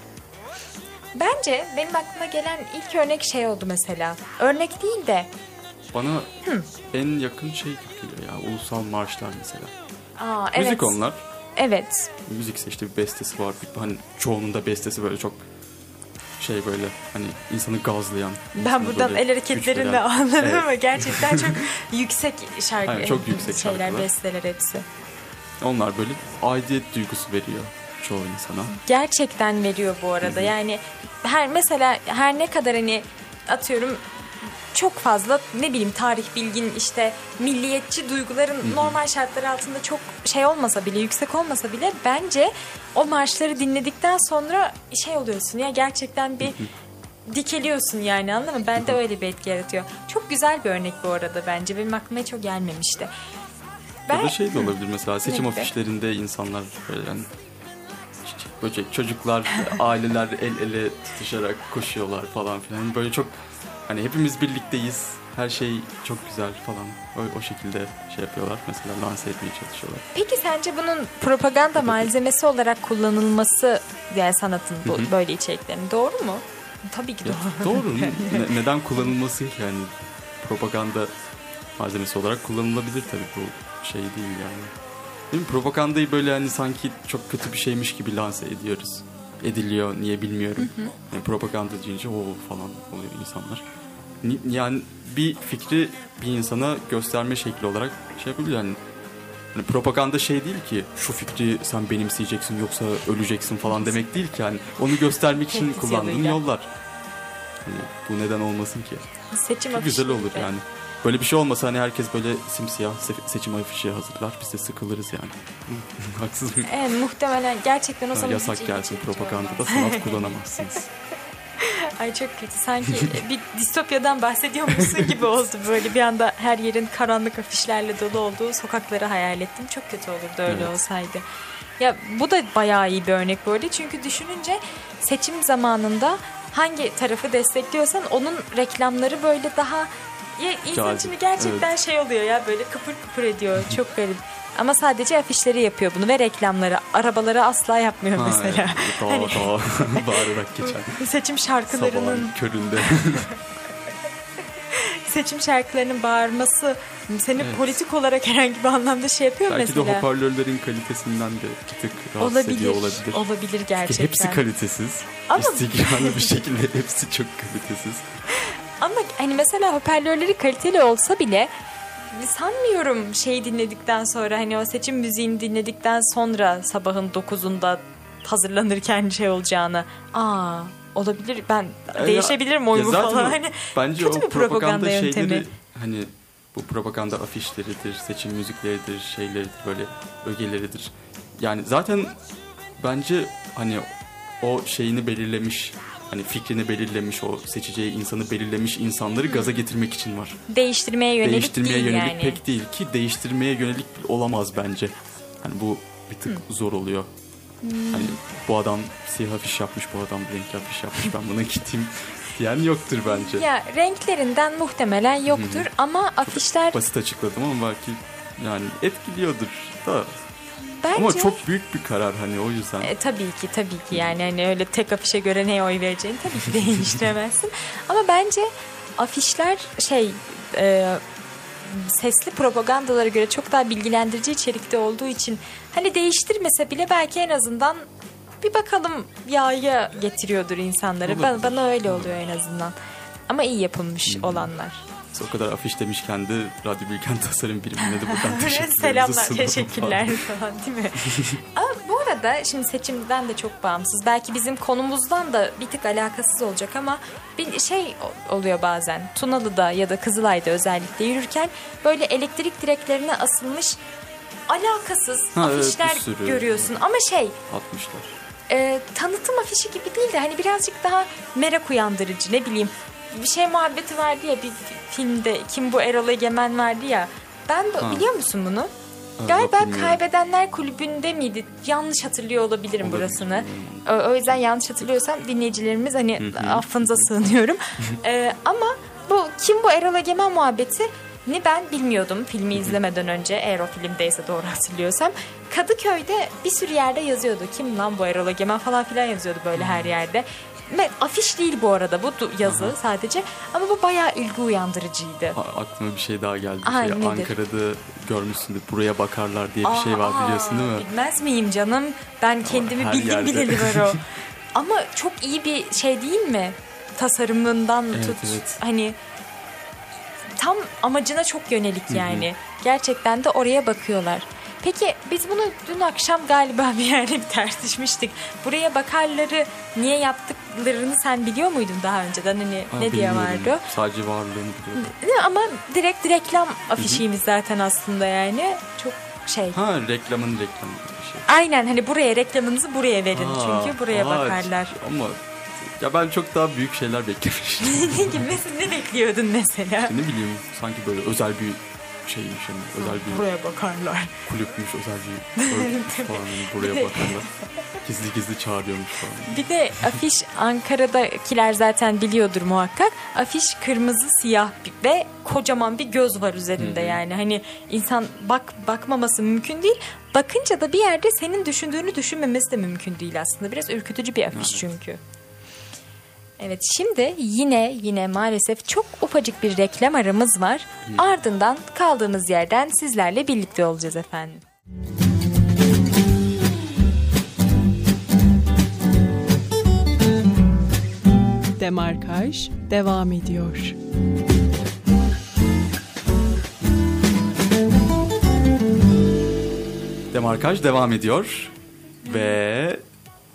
Bence benim aklıma gelen ilk örnek şey oldu mesela. Örnek değil de Bana en yakın şey geliyor ya. Ulusal marşlar mesela. aa, evet. Müzik onlar. Evet. Müzikse işte bir bestesi var. Hani çoğunun da bestesi böyle çok şey böyle hani insanı gazlayan. Ben buradan el veren. anladım Evet. ama gerçekten çok yüksek şarkı Aynen, çok yüksek şeyler, şarkılar. besteler hepsi. Onlar böyle aidiyet duygusu veriyor çoğu insana. Gerçekten veriyor bu arada. Yani her mesela her ne kadar hani atıyorum çok fazla ne bileyim tarih bilgin işte milliyetçi duyguların normal şartlar altında çok şey olmasa bile yüksek olmasa bile bence o marşları dinledikten sonra şey oluyorsun ya gerçekten bir dikeliyorsun yani anladın mı? Bende öyle bir etki yaratıyor. Çok güzel bir örnek bu arada bence. Benim aklıma o gelmemişti. Ya da şey de olabilir mesela seçim Ne gibi? afişlerinde insanlar böyle yani çiçek, böcek, çocuklar, aileler el ele tutuşarak koşuyorlar falan filan. Böyle çok hani hepimiz birlikteyiz. Her şey çok güzel falan. O, o şekilde şey yapıyorlar. Mesela lanse etmeye çalışıyorlar. Peki sence bunun propaganda malzemesi olarak kullanılması yani sanatın bu, böyle içeriklerin doğru mu? Tabii ki Ya, doğru. doğru. Ne- neden kullanılması yani propaganda malzemesi olarak kullanılabilir tabii bu şey değil yani. Değil mi? Propagandayı böyle hani sanki çok kötü bir şeymiş gibi lanse ediyoruz. Ediliyor niye bilmiyorum. Yani propaganda deyince o falan oluyor insanlar. Ni- Yani bir fikri bir insana gösterme şekli olarak şey yapabiliyor. Yani, hani propaganda şey değil ki şu fikri sen benimseyeceksin yoksa öleceksin falan demek değil ki. Yani onu göstermek için kullandığın yollar. Hani bu neden olmasın ki? Seçim Çok güzel olur gibi. yani. Böyle bir şey olmasa hani herkes böyle simsiyah se- seçim afişi hazırlar. Biz de sıkılırız yani. Haksız mıyım? Evet muhtemelen gerçekten o zaman yasak gelsin çekici propagandada sanat kullanamazsınız. Ay çok kötü. Sanki bir distopyadan bahsediyormuşsun gibi oldu. Böyle bir anda her yerin karanlık afişlerle dolu olduğu sokakları hayal ettim. Çok kötü olurdu öyle Evet. olsaydı. Ya bu da bayağı iyi bir örnek böyle. Çünkü düşününce seçim zamanında hangi tarafı destekliyorsan onun reklamları böyle daha ya insan Cazip, şimdi gerçekten şey oluyor ya böyle kıpır kıpır ediyor. Çok garip. Ama sadece afişleri yapıyor bunu ve reklamları. Arabaları asla yapmıyor Ha, mesela. evet, Daha Hani- daha bağırarak geçen. Seçim şarkılarının Sabahın köründe. seçim şarkılarının bağırması seni Evet. politik olarak herhangi bir anlamda şey yapıyor mu Belki de mesela. hoparlörlerin kalitesinden de bir tık rahatsız olabilir, ediyor olabilir. olabilir gerçekten. Hepsi kalitesiz. Ama- İstikrarlı bir şekilde hepsi çok kalitesiz. Ama hani mesela hoparlörleri kaliteli olsa bile sanmıyorum şeyi dinledikten sonra hani o seçim müziğini dinledikten sonra sabahın 9'unda hazırlanırken şey olacağını. Aa olabilir ben Ya- değişebilirim ya oyumu zaten falan. Hani bence kötü o bir propaganda yöntemi. şeyleri hani bu propaganda afişleridir, seçim müzikleridir, şeyleridir böyle ögeleridir. Yani zaten bence hani o şeyini belirlemiş hani fikrini belirlemiş o seçeceği insanı belirlemiş insanları gaza getirmek için var. değiştirmeye yönelik değiştirmeye değil yönelik yani. pek değil ki değiştirmeye yönelik olamaz bence. Hani bu bir tık zor oluyor. Hani bu adam siyah afiş yapmış, bu adam renkli afiş yapmış. Ben buna gideyim diyen yoktur bence. Ya renklerinden muhtemelen yoktur ama afişler Basit açıkladım ama belki yani etkiliyordur da. Bence Ama çok büyük bir karar hani o yüzden. E, tabii ki tabii ki yani hani öyle tek afişe göre neye oy vereceğini tabii ki değiştiremezsin. Ama bence afişler şey e, sesli propagandalara göre çok daha bilgilendirici içerikte olduğu için hani değiştirmese bile belki en azından bir bakalım yağya getiriyordur insanları. Bana, bana öyle oluyor en azından. Ama iyi yapılmış olanlar. Biz o kadar afiş demişken de Radyo Bilgen Tasarım birimine de buradan teşekkürlerimizi Selamlar, teşekkürler falan değil mi? Ama bu arada şimdi seçimden de çok bağımsız. Belki bizim konumuzdan da bir tık alakasız olacak ama bir şey oluyor bazen. Tunalı'da ya da Kızılay'da özellikle yürürken böyle elektrik direklerine asılmış alakasız Ha, evet, afişler bir sürü. görüyorsun. Ama şey Atmışlar. e, tanıtım afişi gibi değil de hani birazcık daha merak uyandırıcı ne bileyim. Bir şey muhabbeti vardı ya bir filmde kim bu Erol Egemen vardı ya. Ben de, Ha. biliyor musun bunu? Ha, Galiba bilmiyorum. Kaybedenler Kulübü'nde miydi? Yanlış hatırlıyor olabilirim Olabilir, burasını. O, o yüzden yanlış hatırlıyorsam dinleyicilerimiz hani affınıza sığınıyorum. Ee, ama bu kim bu Erol Egemen muhabbeti ni ben bilmiyordum filmi izlemeden önce eğer o filmdeyse doğru hatırlıyorsam. Kadıköy'de bir sürü yerde yazıyordu. Kim lan bu Erol Egemen falan filan yazıyordu böyle her yerde. Ve afiş değil bu arada bu yazı sadece ama bu bayağı ilgi uyandırıcıydı. A- aklıma bir şey daha geldi. Ay, şey, nedir? Ankara'da görmüşsündür. Buraya bakarlar diye bir şey var Aa, biliyorsun değil mi? Bilmez miyim canım? Ben kendimi her bildim yerde. bileli var o. Ama çok iyi bir şey değil mi? Tasarımından Evet, tut. evet. Hani tam amacına çok yönelik yani. Gerçekten de oraya bakıyorlar. Peki biz bunu dün akşam galiba bir yerde tartışmıştık. Buraya bakarları niye yaptıklarını sen biliyor muydun daha önceden? Hani Ha, ne diye vardı? Sadece varlığını mi? Ama direkt reklam afişiymiş zaten aslında yani. Çok şey. Ha reklamın reklamı bir şey. Aynen hani buraya reklamınızı buraya verin Aa, çünkü buraya aa, bakarlar. Ama ya ben çok daha büyük şeyler beklemiştim. ne gibi mesela ne bekliyordun mesela? ne bileyim sanki böyle özel bir şeymiş hani özel bir Buraya bakarlar. kulüpmüş özel bir örgütmüş falan hani buraya bakarlar. Gizli gizli çağırıyormuş falan. Bir de afiş Ankara'dakiler zaten biliyordur muhakkak. Afiş kırmızı siyah bir- ve kocaman bir göz var üzerinde yani. Hani insan bak bakmaması mümkün değil. Bakınca da bir yerde senin düşündüğünü düşünmemesi de mümkün değil aslında. Biraz ürkütücü bir afiş çünkü. Evet şimdi yine yine maalesef çok ufacık bir reklam aramız var. Hı. Ardından kaldığımız yerden sizlerle birlikte olacağız efendim. Demarkaj devam ediyor. Demarkaj devam ediyor ve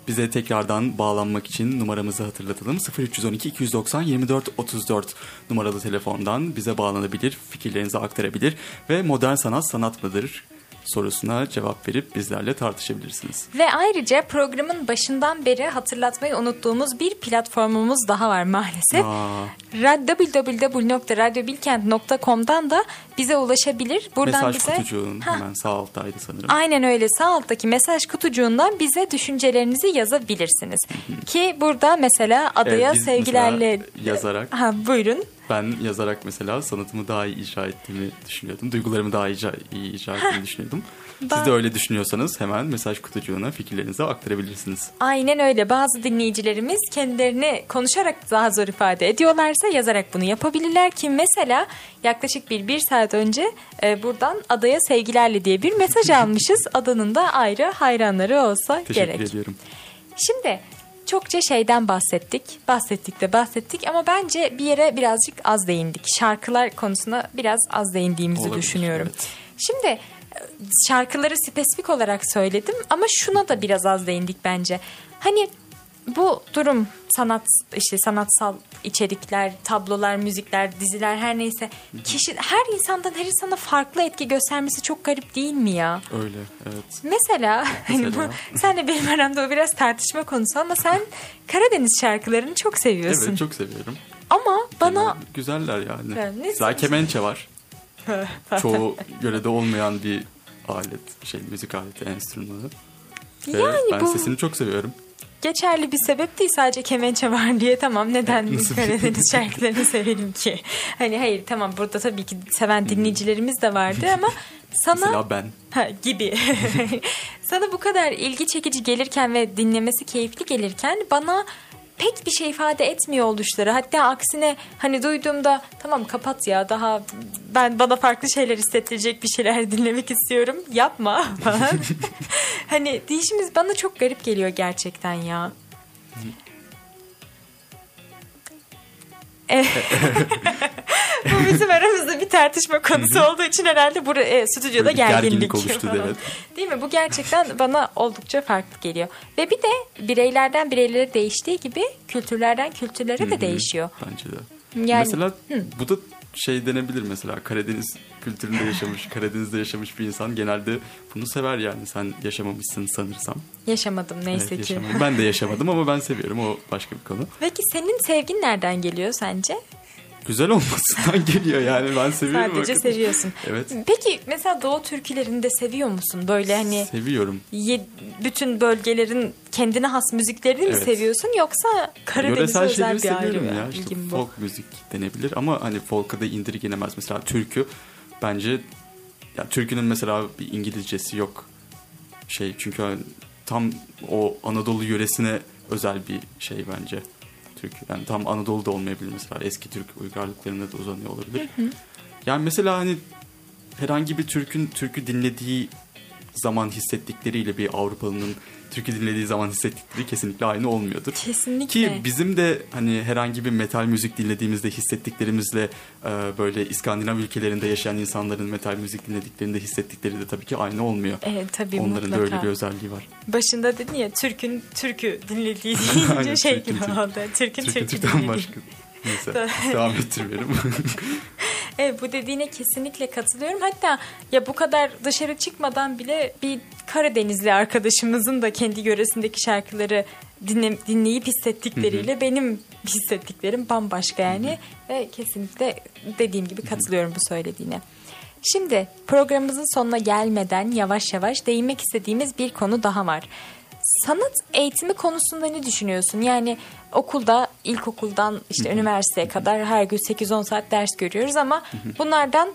bize tekrardan bağlanmak için numaramızı hatırlatalım. 0312 290 24 34 numaralı telefondan bize bağlanabilir, fikirlerinizi aktarabilir ve modern sanat sanat mıdır sorusuna cevap verip bizlerle tartışabilirsiniz. Ve ayrıca programın başından beri hatırlatmayı unuttuğumuz bir platformumuz daha var maalesef. Aa, www.radyobilkent.com'dan da bize ulaşabilir. Buradan mesaj bize kutucuğun Ha, hemen sağ alttaydı sanırım. Aynen öyle sağ alttaki mesaj kutucuğundan bize düşüncelerinizi yazabilirsiniz. Ki burada mesela adaya Evet, sevgilerle yazarak Ha buyurun. Ben yazarak mesela sanatımı daha iyi icra ettiğimi düşünüyordum. Duygularımı daha icra, iyi icra ettiğimi düşünüyordum. Ben- Siz de öyle düşünüyorsanız hemen mesaj kutucuğuna fikirlerinizi aktarabilirsiniz. Aynen öyle. Bazı dinleyicilerimiz kendilerini konuşarak daha zor ifade ediyorlarsa yazarak bunu yapabilirler ki mesela yaklaşık bir bir saat önce e, buradan adaya sevgilerle diye bir mesaj almışız. Adanın da ayrı hayranları olsa Teşekkür gerek. ediyorum. Şimdi çokça şeyden bahsettik. Bahsettik de bahsettik ama bence bir yere birazcık az değindik. Şarkılar konusuna biraz az değindiğimizi Olabilir, düşünüyorum. evet. Şimdi e, şarkıları spesifik olarak söyledim ama şuna da biraz az değindik bence. Hani bu durum sanat işte sanatsal içerikler, tablolar, müzikler, diziler her neyse kişi her insandan her insana farklı etki göstermesi çok garip değil mi ya? Öyle evet. Mesela, hani Mesela? bu senle benim aramda o biraz tartışma konusu ama sen Karadeniz şarkılarını çok seviyorsun. Evet çok seviyorum. Ama bana Yani güzeller yani. Yani Mesela kemençe var. Çoğu yörede olmayan bir alet, şey müzik aleti, enstrümanı. Ve yani ben bu sesini çok seviyorum. Geçerli bir sebep değil sadece kemençe var diye tamam neden bir- Karadeniz şarkılarını severim ki? Hani hayır tamam burada tabii ki seven dinleyicilerimiz de vardı ama sana Mesela ben. Ha, gibi. Sana bu kadar ilgi çekici gelirken ve dinlemesi keyifli gelirken bana pek bir şey ifade etmiyor oluşları. Hatta aksine hani duyduğumda tamam kapat ya daha ben bana farklı şeyler hissettirecek bir şeyler dinlemek istiyorum. Yapma falan. hani değişimiz bana çok garip geliyor gerçekten ya. bu bizim aramızda bir tartışma konusu olduğu için herhalde burada e, stüdyoda Böyle gerginlik, gerginlik oluştu, falan. evet. Değil mi? Bu gerçekten bana oldukça farklı geliyor. Ve bir de bireylerden bireylere değiştiği gibi kültürlerden kültürlere de değişiyor. Bence de. Yani- mesela bu da şey denebilir mesela Karadeniz kültüründe yaşamış, Karadeniz'de yaşamış bir insan genelde bunu sever yani sen yaşamamışsın sanırsam. Yaşamadım neyse Evet, ki. yaşamadım. Ben de yaşamadım ama ben seviyorum o başka bir konu. Peki senin sevgin nereden geliyor sence? Güzel olmasından geliyor yani ben seviyorum. Sadece hakikaten. seviyorsun. Evet. Peki mesela Doğu türkülerini de seviyor musun? Böyle hani Seviyorum. ye- bütün bölgelerin kendine has müziklerini mi Evet. seviyorsun yoksa Karadeniz'e Yöresel özel bir ayrı ya. İşte ilgin bu? folk müzik denebilir ama hani folk'a da indirgenemez. Mesela türkü bence ya türkünün mesela bir İngilizcesi yok. Şey çünkü tam o Anadolu yöresine özel bir şey bence. Türkü. Yani tam Anadolu'da olmayabilir mesela. Eski Türk uygarlıklarına da uzanıyor olabilir. Yani mesela hani herhangi bir Türk'ün türkü dinlediği zaman hissettikleriyle bir Avrupalı'nın türkü dinlediği zaman hissettikleri kesinlikle aynı olmuyordur. Kesinlikle. Ki bizim de hani herhangi bir metal müzik dinlediğimizde hissettiklerimizle e, böyle İskandinav ülkelerinde yaşayan insanların metal müzik dinlediklerinde hissettikleri de tabii ki aynı olmuyor. Evet tabii Onların mutlaka. da öyle bir özelliği var. Başında dedin ya Türk'ün Türk'ü dinlediği deyince şey gibi oldu. Türk'ün Türkü Türk'ü dinlediği. başka. Neyse devam ettirmeyelim. Evet bu dediğine kesinlikle katılıyorum. Hatta ya bu kadar dışarı çıkmadan bile bir Karadenizli arkadaşımızın da kendi yöresindeki şarkıları dinle, dinleyip hissettikleriyle benim hissettiklerim bambaşka yani. Ve kesinlikle dediğim gibi katılıyorum bu söylediğine. Şimdi programımızın sonuna gelmeden yavaş yavaş değinmek istediğimiz bir konu daha var. Sanat eğitimi konusunda ne düşünüyorsun? Yani okulda, ilkokuldan işte üniversiteye kadar her gün 8-10 saat ders görüyoruz ama bunlardan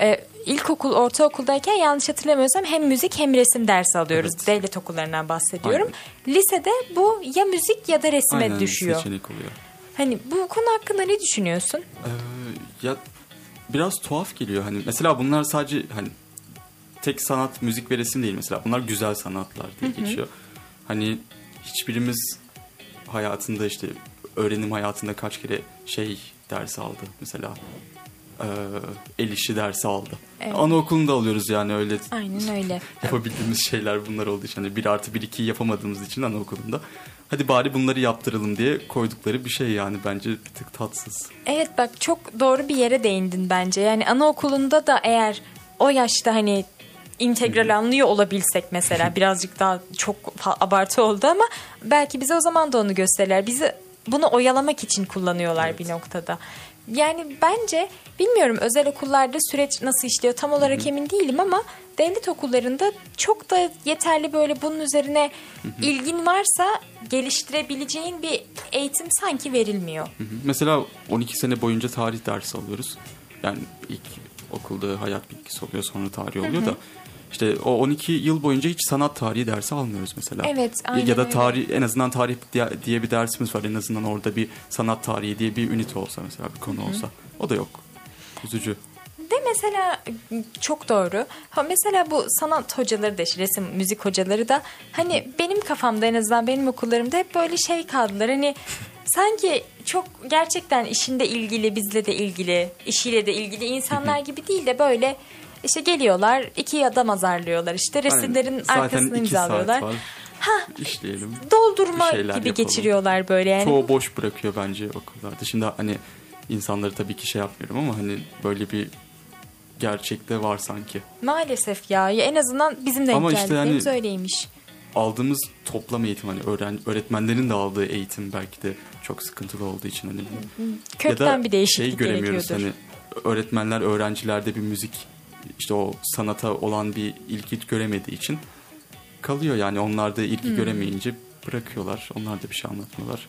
e, ilkokul, ortaokuldayken yanlış hatırlamıyorsam hem müzik hem resim dersi alıyoruz. Evet. Devlet okullarından bahsediyorum. Lisede bu ya müzik ya da resime Aynen düşüyor. seçenek oluyor. Hani bu konu hakkında ne düşünüyorsun? Ee, ya biraz tuhaf geliyor hani mesela bunlar sadece hani tek sanat müzik ve resim değil mesela bunlar güzel sanatlar diye geçiyor. Hani hiçbirimiz hayatında işte öğrenim hayatında kaç kere şey dersi aldı mesela e, el işi dersi aldı. Evet. Anaokulunda alıyoruz yani öyle Aynen öyle. yapabildiğimiz şeyler bunlar olduğu için. Hani 1 artı 1 2'yi yapamadığımız için anaokulunda. Hadi bari bunları yaptıralım diye koydukları bir şey yani bence bir tık tatsız. Evet bak çok doğru bir yere değindin bence. Yani anaokulunda da eğer o yaşta hani integral anlıyor olabilsek mesela birazcık daha çok abartı oldu ama belki bize o zaman da onu gösterirler. Bizi bunu oyalamak için kullanıyorlar bir noktada. Yani bence bilmiyorum özel okullarda süreç nasıl işliyor tam olarak emin değilim ama devlet okullarında çok da yeterli böyle bunun üzerine ilgin varsa geliştirebileceğin bir eğitim sanki verilmiyor. Mesela 12 sene boyunca tarih dersi alıyoruz. Yani ilk okulda hayat bilgisi oluyor sonra tarih oluyor da. İşte o 12 yıl boyunca hiç sanat tarihi dersi almıyoruz mesela. Evet, aynen Ya da öyle. tarih en azından tarih diye, bir dersimiz var. En azından orada bir sanat tarihi diye bir ünite olsa mesela bir konu olsa. O da yok. Üzücü. De mesela çok doğru. Ha mesela bu sanat hocaları da işte resim, müzik hocaları da hani benim kafamda en azından benim okullarımda hep böyle şey kaldılar. Hani sanki çok gerçekten işinde ilgili, bizle de ilgili, işiyle de ilgili insanlar gibi değil de böyle işte geliyorlar, iki adam azarlıyorlar işte resimlerin Aynen. Zaten arkasını iki imzalıyorlar. Ha İşleyelim. doldurma gibi yapalım. geçiriyorlar böyle yani. Çoğu boş bırakıyor bence okullarda. Şimdi hani insanları tabii ki şey yapmıyorum ama hani böyle bir gerçekte var sanki. Maalesef ya. ya en azından bizim denk Ama işte yani- öyleymiş. aldığımız toplam eğitim hani öğren öğretmenlerin de aldığı eğitim belki de çok sıkıntılı olduğu için hani Kökten bir değişiklik şey göremiyoruz hani öğretmenler öğrencilerde bir müzik işte o sanata olan bir ilgi göremediği için kalıyor yani onlar da Hmm. ilgi göremeyince bırakıyorlar. Onlar da bir şey anlatmıyorlar.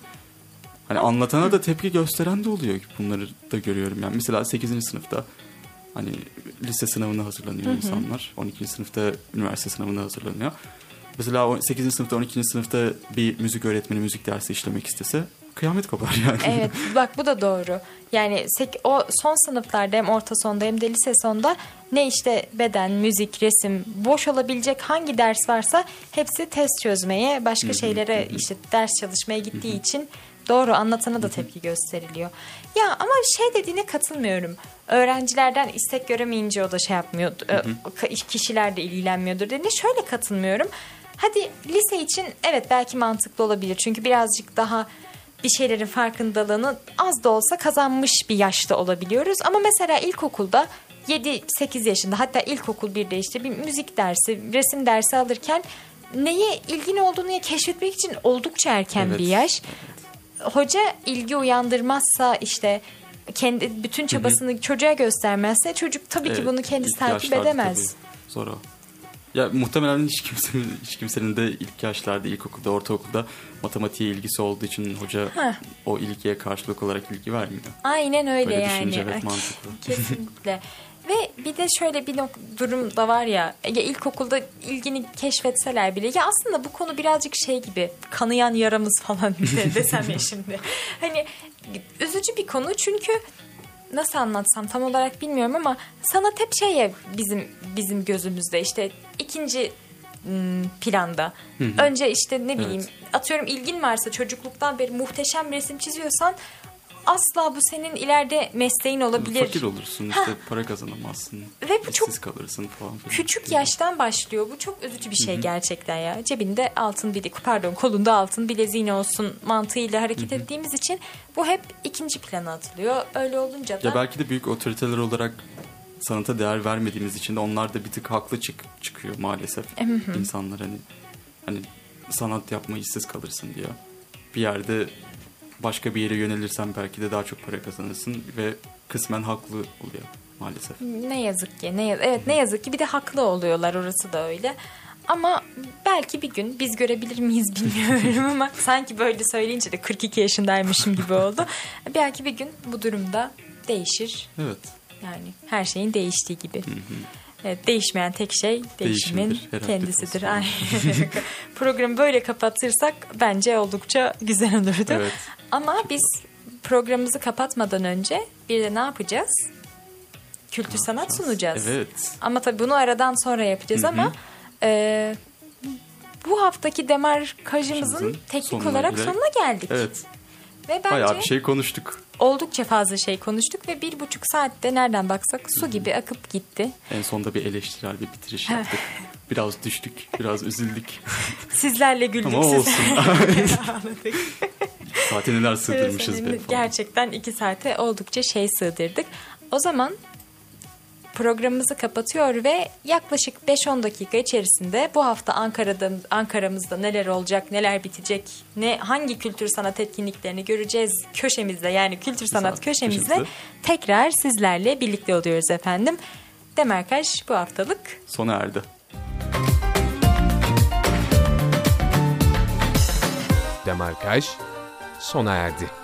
Hani anlatana da tepki gösteren de oluyor. Bunları da görüyorum yani. Mesela 8. sınıfta hani lise sınavına hazırlanıyor insanlar. 12. sınıfta üniversite sınavına hazırlanıyor. Mesela o 8. sınıfta 12. sınıfta bir müzik öğretmeni müzik dersi işlemek istese kıyamet kopar yani. Evet bak bu da doğru. Yani o son sınıflarda hem orta sonda hem de lise sonda ne işte beden, müzik, resim boş olabilecek hangi ders varsa hepsi test çözmeye, başka şeylere işte ders çalışmaya gittiği için doğru anlatana da tepki gösteriliyor. Ya ama şey dediğine katılmıyorum. Öğrencilerden istek göremeyince o da şey yapmıyor. Kişiler de ilgilenmiyordur dediğine şöyle katılmıyorum. Hadi lise için evet belki mantıklı olabilir. Çünkü birazcık daha bir şeylerin farkındalığını az da olsa kazanmış bir yaşta olabiliyoruz. Ama mesela ilkokulda 7-8 yaşında hatta ilkokul 1'de işte bir müzik dersi, resim dersi alırken neye ilgin olduğunu keşfetmek için oldukça erken Evet. bir yaş. Hoca ilgi uyandırmazsa işte kendi bütün çabasını çocuğa göstermezse çocuk tabii ki Evet, bunu kendisi takip edemez. tabii Zor o. Ya muhtemelen hiç kimsenin, hiç kimsenin de ilk yaşlarda, ilkokulda, ortaokulda matematiğe ilgisi olduğu için hoca Heh. o ilgiye karşılık olarak ilgi vermiyor. Aynen öyle Böyle yani. düşününce evet, mantıklı. Kesinlikle. Ve bir de şöyle bir durum da var ya, ya ilkokulda ilgini keşfetseler bile ya aslında bu konu birazcık şey gibi kanayan yaramız falan de- desem ya şimdi. Hani üzücü bir konu çünkü nasıl anlatsam tam olarak bilmiyorum ama sanat hep şey ya bizim bizim gözümüzde işte ikinci planda. Önce işte ne bileyim atıyorum ilgin varsa çocukluktan beri muhteşem resim çiziyorsan asla bu senin ileride mesleğin olabilir. Fakir olursun, işte para kazanamazsın. Ve bu çok kalırsın falan filan. Küçük yaştan başlıyor. Bu çok üzücü bir şey gerçekten ya. Cebinde altın bilezik, pardon kolunda altın bileziğin olsun mantığıyla hareket ettiğimiz için bu hep ikinci plana atılıyor. Öyle olunca da Ya belki de büyük otoriteler olarak sanata değer vermediğimiz için de onlar da bir tık haklı çık çıkıyor maalesef. İnsanlar hani hani sanat yapma işsiz kalırsın diyor. Bir yerde başka bir yere yönelirsen belki de daha çok para kazanırsın ve kısmen haklı oluyor maalesef. ne yazık ki ne yaz- evet ne yazık ki bir de haklı oluyorlar orası da öyle. Ama belki bir gün biz görebilir miyiz bilmiyorum ama sanki böyle söyleyince de 42 yaşındaymışım gibi oldu. Belki bir gün bu durumda değişir. Evet. Yani her şeyin değiştiği gibi. Evet, değişmeyen tek şey değişimin Değişimdir, kendisidir. Programı böyle kapatırsak bence oldukça güzel olurdu. Evet. Ama biz programımızı kapatmadan önce bir de ne yapacağız? Kültür sanat sunacağız. Evet. Ama tabii bunu aradan sonra yapacağız ama e, bu haftaki demarkajımızın Kajımızın teknik sonuna olarak giderek- sonuna geldik. Evet. Ve bence Bayağı bir şey konuştuk. oldukça fazla şey konuştuk ve bir buçuk saatte nereden baksak su gibi akıp gitti. En sonunda bir eleştirel bir bitiriş yaptık. Biraz düştük, biraz üzüldük. Sizlerle güldük. Ama olsun. ağladık. Saate neler sığdırmışız be Efendim, falan. Gerçekten iki saate oldukça şey sığdırdık. O zaman programımızı kapatıyor ve yaklaşık 5-10 dakika içerisinde bu hafta Ankara'da Ankara'mızda neler olacak, neler bitecek, ne hangi kültür sanat etkinliklerini göreceğiz köşemizde yani kültür sanat sanat köşemizde köşemizde. tekrar sizlerle birlikte oluyoruz efendim. Demerkaş bu haftalık Sona erdi. Demarkaj sona erdi.